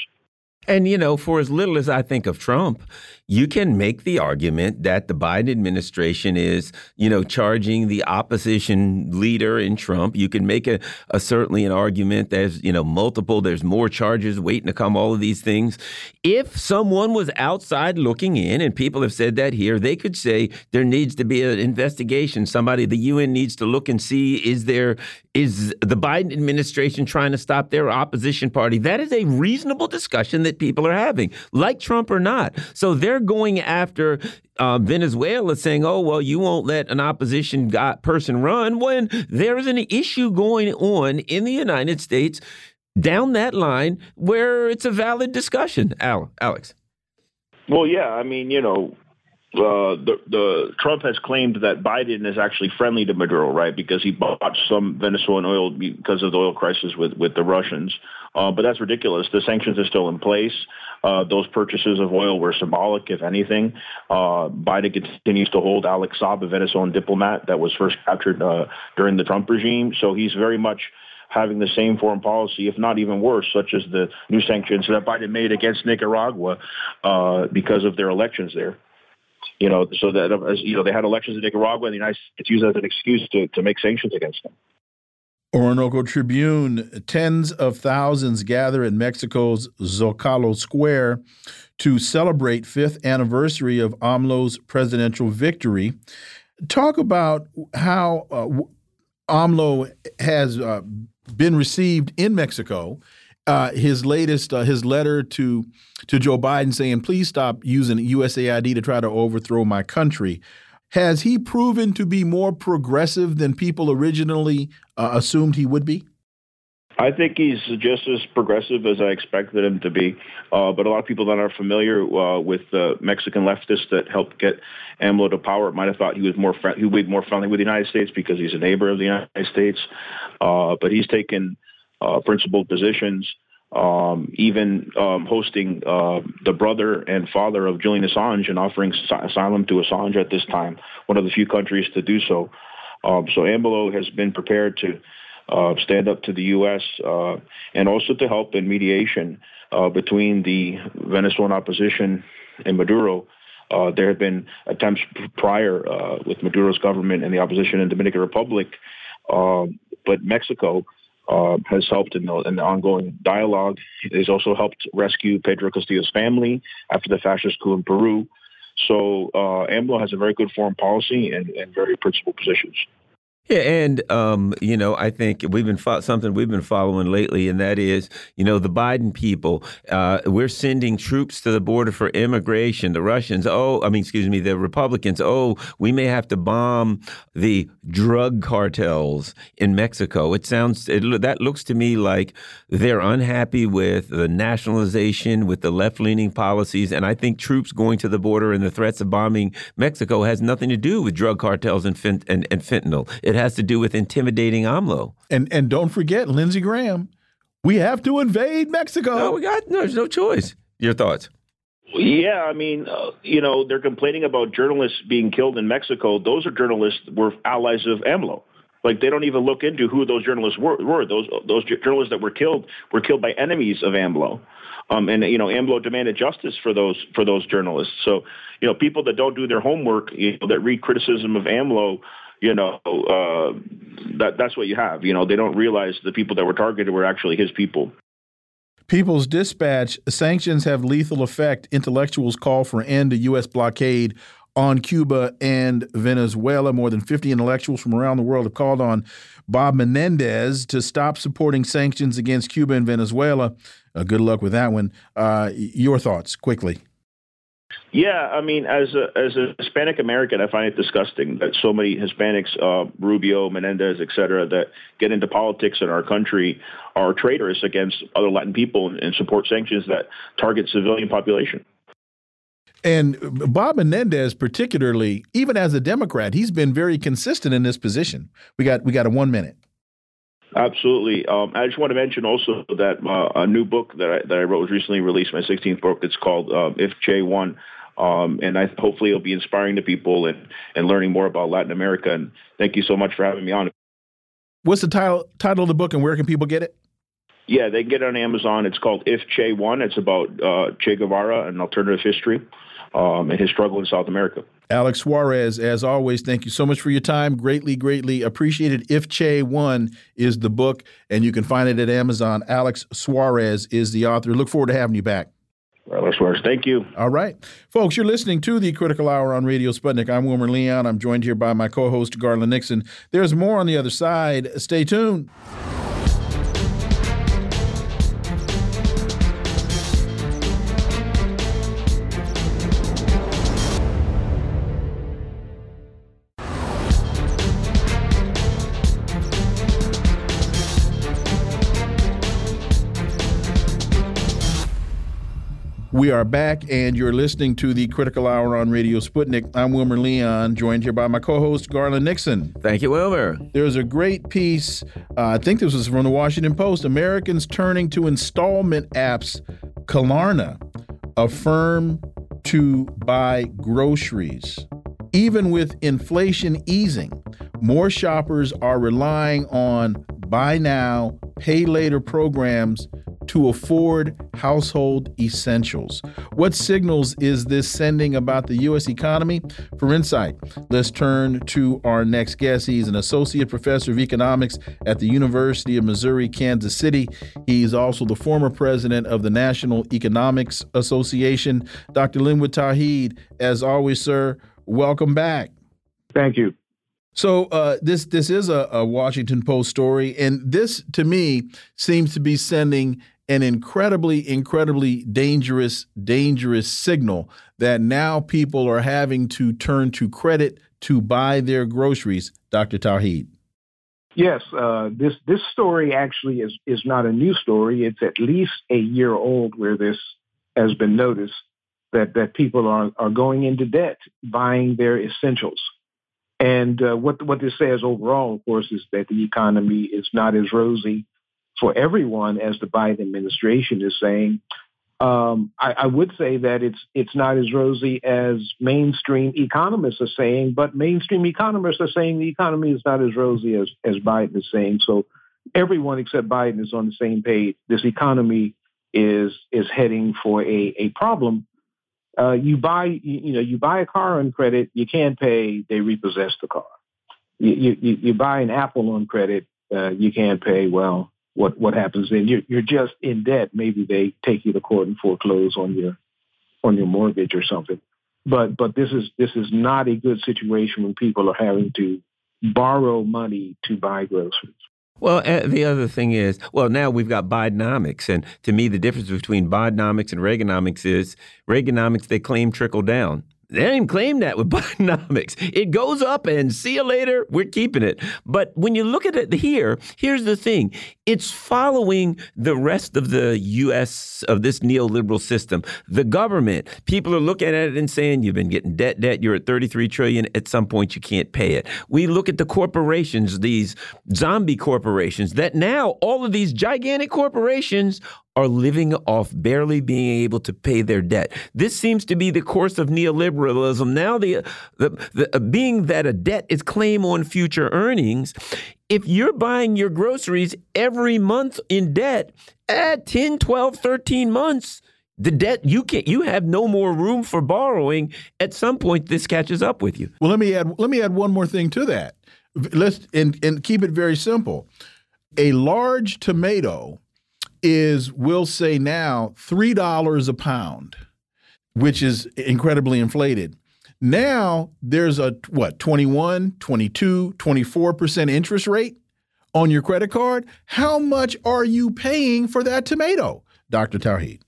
And, you know, for as little as I think of Trump, you can make the argument that the Biden administration is, you know, charging the opposition leader in Trump. You can make a, a certainly an argument there's, you know, multiple, there's more charges waiting to come, all of these things. If someone was outside looking in, and people have said that here, they could say there needs to be an investigation. Somebody, the UN needs to look and see is there, is the Biden administration trying to stop their opposition party? That is a reasonable discussion that people are having, like Trump or not. So they're going after uh, Venezuela, saying, "Oh, well, you won't let an opposition person run," when there is an issue going on in the United States down that line where it's a valid discussion. Al, Alex. Well, yeah, I mean, you know, uh, the, the Trump has claimed that Biden is actually friendly to Maduro, right? Because he bought some Venezuelan oil because of the oil crisis with with the Russians. Uh, but that's ridiculous. The sanctions are still in place. Uh, those purchases of oil were symbolic, if anything. Uh, Biden continues to hold Alex Saab, a Venezuelan diplomat that was first captured uh, during the Trump regime. So he's very much having the same foreign policy, if not even worse, such as the new sanctions that Biden made against Nicaragua because of their elections there you know, so that you know, they had elections in Nicaragua, and the United States used as an excuse to, to make sanctions against them. Orinoco Tribune, tens of thousands gather in Mexico's Zocalo Square to celebrate fifth anniversary of AMLO's presidential victory. Talk about how uh, AMLO has uh, been received in Mexico uh, his latest uh, his letter to to Joe Biden saying, "Please stop using USAID to try to overthrow my country." Has he proven to be more progressive than people originally uh, assumed he would be? I think he's just as progressive as I expected him to be. Uh, but a lot of people that are familiar uh, with the Mexican leftists that helped get AMLO to power might have thought he was more he would be more friendly with the United States because he's a neighbor of the United States. Uh, but he's taken uh, principal positions, um, even um, hosting uh, the brother and father of Julian Assange and offering asylum to Assange at this time, one of the few countries to do so. Um, so AMLO has been prepared to uh, stand up to the U.S. Uh, and also to help in mediation uh, between the Venezuelan opposition and Maduro. Uh, there have been attempts prior uh, with Maduro's government and the opposition in Dominican Republic, um, but Mexico uh, has helped in the, in the, ongoing dialogue. He's also helped rescue Pedro Castillo's family after the fascist coup in Peru. So uh, AMLO has a very good foreign policy and, and very principled positions. Yeah, and um, you know, I think we've been something we've been following lately, and that is, you know, the Biden people. Uh, we're sending troops to the border for immigration. The Russians, oh, I mean, excuse me, the Republicans, oh, we may have to bomb the drug cartels in Mexico. It sounds it, that looks to me like they're unhappy with the nationalization, with the left-leaning policies, and I think troops going to the border and the threats of bombing Mexico has nothing to do with drug cartels and, fent and, and fentanyl. It it has to do with intimidating AMLO. And and don't forget Lindsey Graham. We have to invade Mexico. No, we got no. There's no choice. Your thoughts? Yeah, I mean, uh, you know, they're complaining about journalists being killed in Mexico. Those are journalists were allies of AMLO. Like they don't even look into who those journalists were. were. Those those journalists that were killed were killed by enemies of AMLO. Um, and you know, AMLO demanded justice for those for those journalists. So, you know, people that don't do their homework, you know, that read criticism of AMLO, you know, uh, that that's what you have. You know, they don't realize the people that were targeted were actually his people. People's Dispatch sanctions have lethal effect. Intellectuals call for end to U.S. blockade on Cuba and Venezuela. More than 50 intellectuals from around the world have called on Bob Menendez to stop supporting sanctions against Cuba and Venezuela. Uh, good luck with that one. Uh, your thoughts, quickly. Yeah, I mean, as a as a Hispanic American, I find it disgusting that so many Hispanics, uh, Rubio, Menendez, et cetera, that get into politics in our country are traitors against other Latin people and support sanctions that target civilian population. And Bob Menendez, particularly, even as a Democrat, he's been very consistent in this position. We got we got a one minute. Absolutely. Um, I just want to mention also that uh, a new book that I, that I wrote was recently released, my 16th book. It's called uh, If Che One um, and I hopefully it'll be inspiring to people and, and learning more about Latin America. And thank you so much for having me on. What's the title title of the book, and where can people get it? Yeah, they can get it on Amazon. It's called If Che One. It's about uh, Che Guevara and alternative history um, and his struggle in South America. Alex Suarez, as always, thank you so much for your time. Greatly, greatly appreciated. If Che One is the book, and you can find it at Amazon. Alex Suarez is the author. Look forward to having you back. Alex Suarez, thank you. All right. Folks, you're listening to the Critical Hour on Radio Sputnik. I'm Wilmer Leon. I'm joined here by my co host, Garland Nixon. There's more on the other side. Stay tuned. We are back, and you're listening to the Critical Hour on Radio Sputnik. I'm Wilmer Leon, joined here by my co host, Garland Nixon. Thank you, Wilmer. There's a great piece, uh, I think this was from the Washington Post Americans turning to installment apps, Klarna, Affirm to buy groceries. Even with inflation easing, more shoppers are relying on buy now, pay later programs to afford household essentials. What signals is this sending about the U.S. economy? For insight, let's turn to our next guest. He's an associate professor of economics at the University of Missouri, Kansas City. He's also the former president of the National Economics Association. Dr. Linwood Tauheed, as always, sir, welcome back. Thank you. So uh, this this is a, a, Washington Post story, and this to me seems to be sending an incredibly, incredibly dangerous, dangerous signal that now people are having to turn to credit to buy their groceries. Dr. Tauheed. Yes, uh, this this story actually is is not a new story. It's at least a year old where this has been noticed that that people are are going into debt buying their essentials. And uh, what what this says overall, of course, is that the economy is not as rosy for everyone, as the Biden administration is saying. Um, I, I, would say that it's it's not as rosy as mainstream economists are saying, but mainstream economists are saying the economy is not as rosy as as Biden is saying. So everyone except Biden is on the same page. This economy is is heading for a a problem. Uh, you buy you, you, know you buy a car on credit, you can't pay, they repossess the car. You you, you buy an Apple on credit, uh, you can't pay. Well, what what happens then. You're you're just in debt. Maybe they take you to court and foreclose on your on your mortgage or something. But but this is this is not a good situation when people are having to borrow money to buy groceries. Well, uh, the other thing is, well, now we've got Bidenomics, and to me, the difference between Bidenomics and Reaganomics is Reaganomics they claim trickle down. They didn't claim that with Bidenomics. It goes up and see you later, we're keeping it. But when you look at it here, here's the thing it's following the rest of the U.S. of this neoliberal system. The government, people are looking at it and saying, you've been getting debt, debt, you're at 33 trillion. At some point, you can't pay it. We look at the corporations, these zombie corporations, that now all of these gigantic corporations are living off barely being able to pay their debt. This seems to be the course of neoliberalism. Now, the, the, the uh, being that a debt is claim on future earnings, if you're buying your groceries every month in debt at 10, 12, 13 months, the debt you can you have no more room for borrowing at some point this catches up with you well let me add let me add one more thing to that let's and, and keep it very simple a large tomato is we'll say now $3 a pound, which is incredibly inflated. Now there's a what 21, 22, 24% interest rate on your credit card. How much are you paying for that tomato, Dr. Tauheed?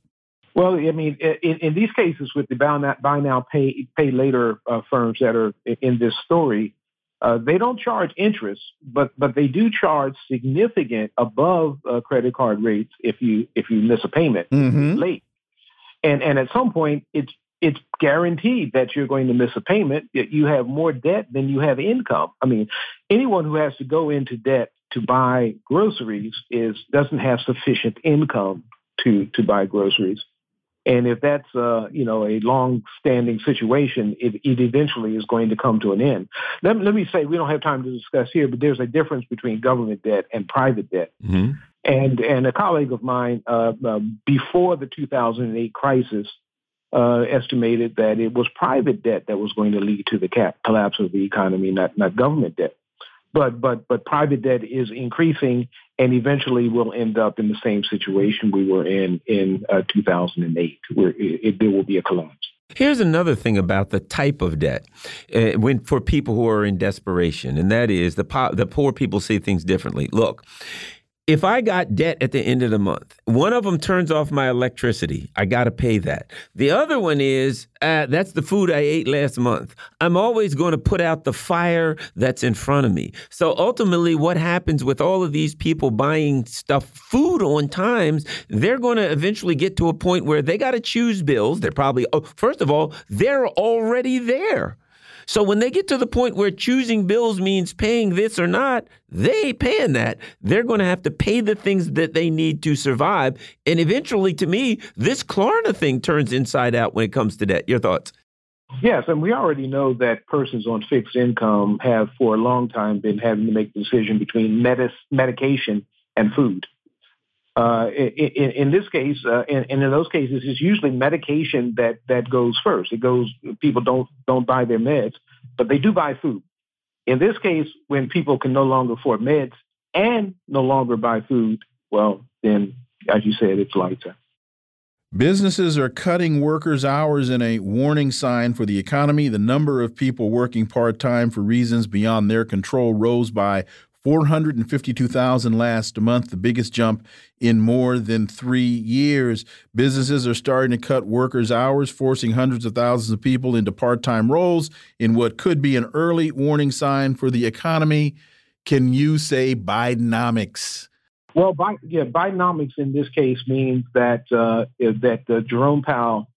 Well, I mean, in, in, these cases with the buy now, buy now pay pay later uh, firms that are in this story, uh, they don't charge interest, but but they do charge significant above uh, credit card rates if you if you miss a payment mm-hmm. late, and and at some point it's it's guaranteed that you're going to miss a payment. You have more debt than you have income. I mean, anyone who has to go into debt to buy groceries is doesn't have sufficient income to to buy groceries. And if that's uh, you know a long-standing situation, it, it, eventually is going to come to an end. Let, let, me say we don't have time to discuss here, but there's a difference between government debt and private debt. Mm-hmm. And and a colleague of mine uh, uh, before the 2008 crisis uh, estimated that it was private debt that was going to lead to the cap- collapse of the economy, not not government debt but but but private debt is increasing and eventually we'll end up in the same situation we were in in uh, 2008 where it, it, there will be a collapse Here's another thing about the type of debt uh, when for people who are in desperation, and that is the the poor people see things differently. Look, if I got debt at the end of the month, one of them turns off my electricity. I got to pay that. The other one is uh, that's the food I ate last month. I'm always going to put out the fire that's in front of me. So ultimately, what happens with all of these people buying stuff, food on times, they're going to eventually get to a point where they got to choose bills. They're probably, oh, first of all, they're already there. So when they get to the point where choosing bills means paying this or not, they paying that. They're going to have to pay the things that they need to survive. And eventually, to me, this Klarna thing turns inside out when it comes to debt. Your thoughts? Yes, and we already know that persons on fixed income have for a long time been having to make the decision between medis- medication and food. Uh, in, this case, uh, and, in those cases, it's usually medication that that goes first. It goes. People don't don't buy their meds, but they do buy food. In this case, when people can no longer afford meds and no longer buy food, well, then, as you said, it's lighter. Businesses are cutting workers' hours in a warning sign for the economy. The number of people working part time for reasons beyond their control rose by 452,000 last month, the biggest jump in more than three years. Businesses are starting to cut workers' hours, forcing hundreds of thousands of people into part time roles in what could be an early warning sign for the economy. Can you say Bidenomics? Well, by, yeah, Bidenomics in this case means that uh, that uh, Jerome Powell,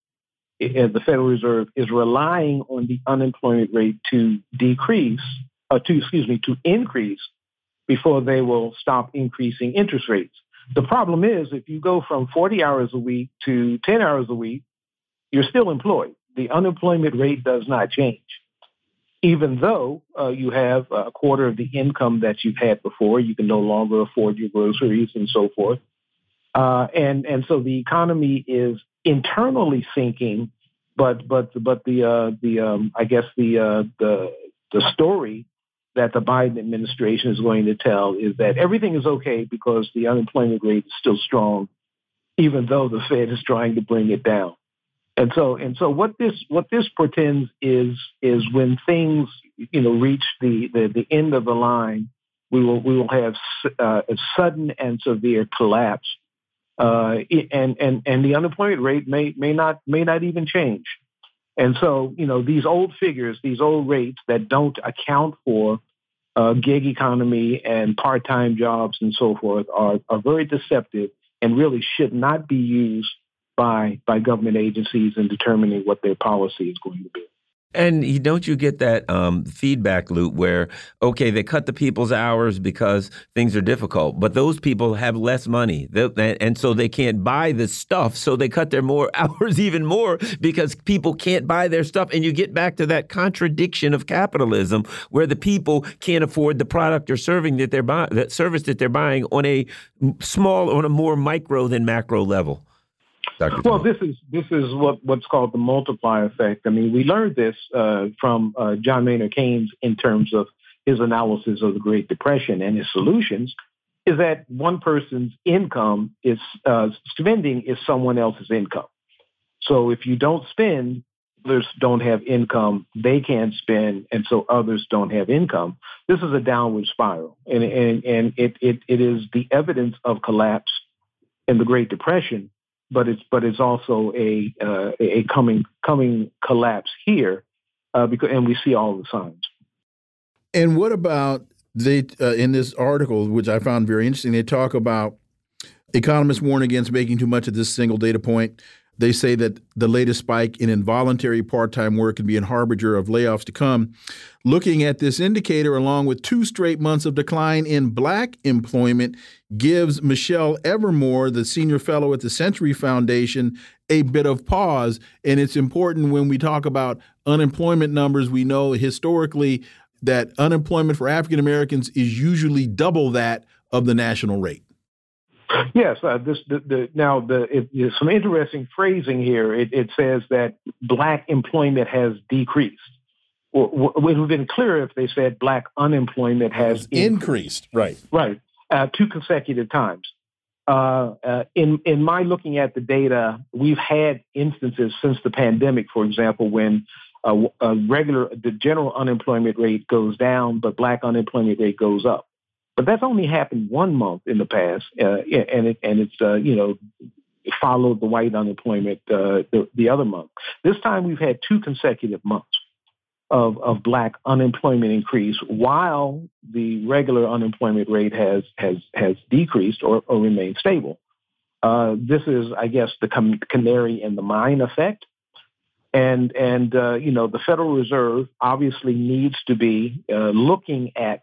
uh, the Federal Reserve, is relying on the unemployment rate to decrease, uh, to excuse me, to increase before they will stop increasing interest rates. The problem is if you go from 40 hours a week to 10 hours a week, you're still employed. The unemployment rate does not change. Even though uh, you have a quarter of the income that you've had before, you can no longer afford your groceries and so forth. Uh, and and so the economy is internally sinking, but but but the uh, the um, I guess the uh, the the story that the Biden administration is going to tell is that everything is okay because the unemployment rate is still strong, even though the Fed is trying to bring it down. And so, and so, what this what this portends is is when things you know, reach the, the, the end of the line, we will we will have uh, a sudden and severe collapse, uh, and and and the unemployment rate may may not may not even change. And so, you know, these old figures, these old rates that don't account for uh, gig economy and part-time jobs and so forth are, are very deceptive and really should not be used by by government agencies in determining what their policy is going to be. And don't you get that um, feedback loop where, okay, they cut the people's hours because things are difficult, but those people have less money, and so they can't buy the stuff, so they cut their more hours even more because people can't buy their stuff, and you get back to that contradiction of capitalism where the people can't afford the product or serving that they're buying, that service that they're buying on a small, on a more micro than macro level. Dr. Well, this is this is what what's called the multiplier effect. I mean, we learned this uh, from uh, John Maynard Keynes in terms of his analysis of the Great Depression and his solutions. Is that one person's income is uh, spending is someone else's income. So if you don't spend, others don't have income. They can't spend, and so others don't have income. This is a downward spiral, and and and it it, it is the evidence of collapse in the Great Depression but it's but it's also a uh, a coming coming collapse here, uh, because and we see all the signs. And what about they uh, in this article, which I found very interesting? They talk about economists warn against making too much of this single data point. They say that the latest spike in involuntary part time work can be a harbinger of layoffs to come. Looking at this indicator, along with two straight months of decline in black employment, gives Michelle Evermore, the senior fellow at the Century Foundation, a bit of pause. And it's important when we talk about unemployment numbers, we know historically that unemployment for African Americans is usually double that of the national rate. Yes, uh, this the, the, now the it, there's some interesting phrasing here. It, it, says that black employment has decreased. Well, it would have been clearer if they said black unemployment has increased. increased. Right, right, uh, two consecutive times. Uh, uh, in in my looking at the data, we've had instances since the pandemic, for example, when a regular the general unemployment rate goes down, but black unemployment rate goes up. But that's only happened one month in the past, uh, and it, and it's uh, you know followed the white unemployment uh, the, the other month. This time we've had two consecutive months of, of black unemployment increase while the regular unemployment rate has has has decreased or, or remained stable. Uh, this is, I guess, the canary in the mine effect. And and uh, you know the Federal Reserve obviously needs to be uh, looking at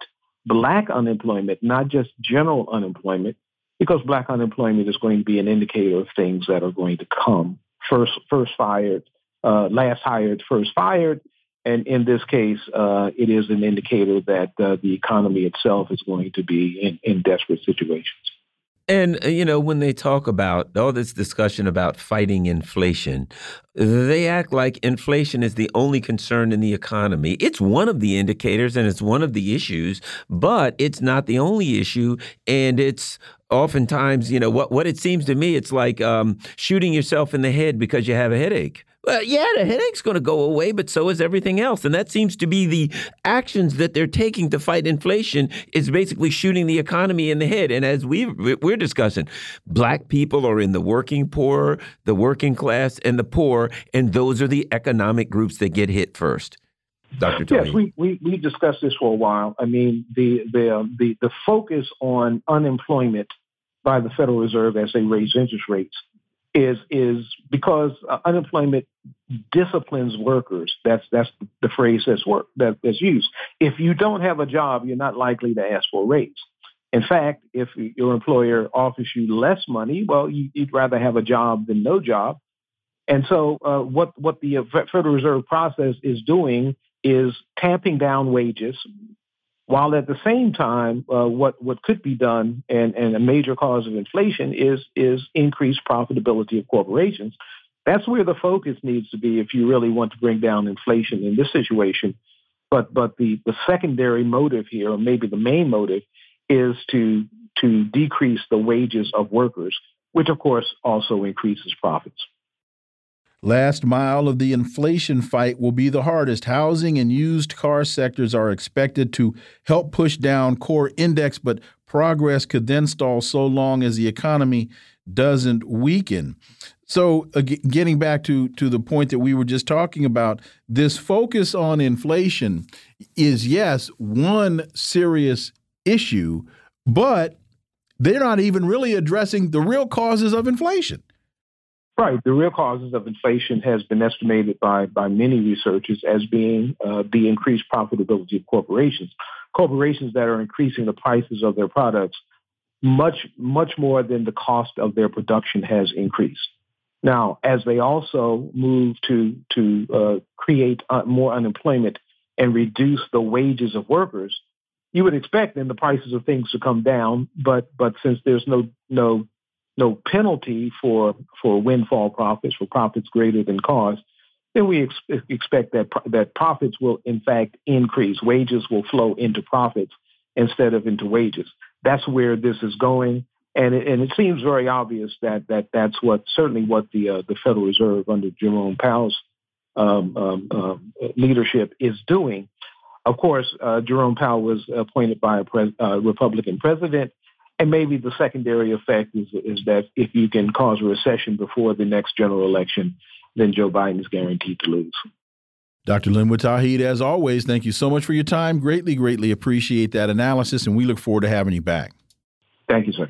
black unemployment, not just general unemployment, because black unemployment is going to be an indicator of things that are going to come. First, first fired, uh, last hired, first fired. And in this case, uh, it is an indicator that uh, the economy itself is going to be in, in desperate situations. And, uh, you know, when they talk about all this discussion about fighting inflation, they act like inflation is the only concern in the economy. It's one of the indicators and it's one of the issues, but it's not the only issue. And it's oftentimes, you know, what, what it seems to me, it's like um, shooting yourself in the head because you have a headache. Well, yeah, the headache's going to go away, but so is everything else. And that seems to be the actions that they're taking to fight inflation is basically shooting the economy in the head. And as we we're discussing, black people are in the working poor, the working class, and the poor, and those are the economic groups that get hit first. Dr. Tony. Yes, we, we, we discussed this for a while. I mean, the, the, um, the, the focus on unemployment by the Federal Reserve as they raise interest rates is is because uh, unemployment disciplines workers. That's that's the phrase that's work that, that's used. If you don't have a job, you're not likely to ask for a raise. In fact, if your employer offers you less money, well, you, would rather have a job than no job. And so, uh, what what the Federal Reserve process is doing is tamping down wages, while at the same time, uh, what what could be done, and, and a major cause of inflation is is increased profitability of corporations. That's where the focus needs to be if you really want to bring down inflation in this situation. But but the the secondary motive here, or maybe the main motive, is to to decrease the wages of workers, which of course also increases profits. Last mile of the inflation fight will be the hardest. Housing and used car sectors are expected to help push down core index, but progress could then stall so long as the economy doesn't weaken. So, getting back to to the point that we were just talking about, this focus on inflation is yes one serious issue, but they're not even really addressing the real causes of inflation. Right. The real causes of inflation has been estimated by by many researchers as being uh, the increased profitability of corporations. Corporations that are increasing the prices of their products much much more than the cost of their production has increased. Now, as they also move to to uh, create uh, more unemployment and reduce the wages of workers, you would expect then the prices of things to come down. But but since there's no no no penalty for for windfall profits for profits greater than cost, then we ex- expect that that profits will in fact increase. Wages will flow into profits instead of into wages. That's where this is going, and it, and it seems very obvious that that that's what certainly what the uh, the Federal Reserve under Jerome Powell's um, um, um, leadership is doing. Of course, uh, Jerome Powell was appointed by a uh, Republican president. And maybe the secondary effect is, is that if you can cause a recession before the next general election, then Joe Biden is guaranteed to lose. Dr. Linwood Tauheed, as always, thank you so much for your time. Greatly, greatly appreciate that analysis, and we look forward to having you back. Thank you, sir.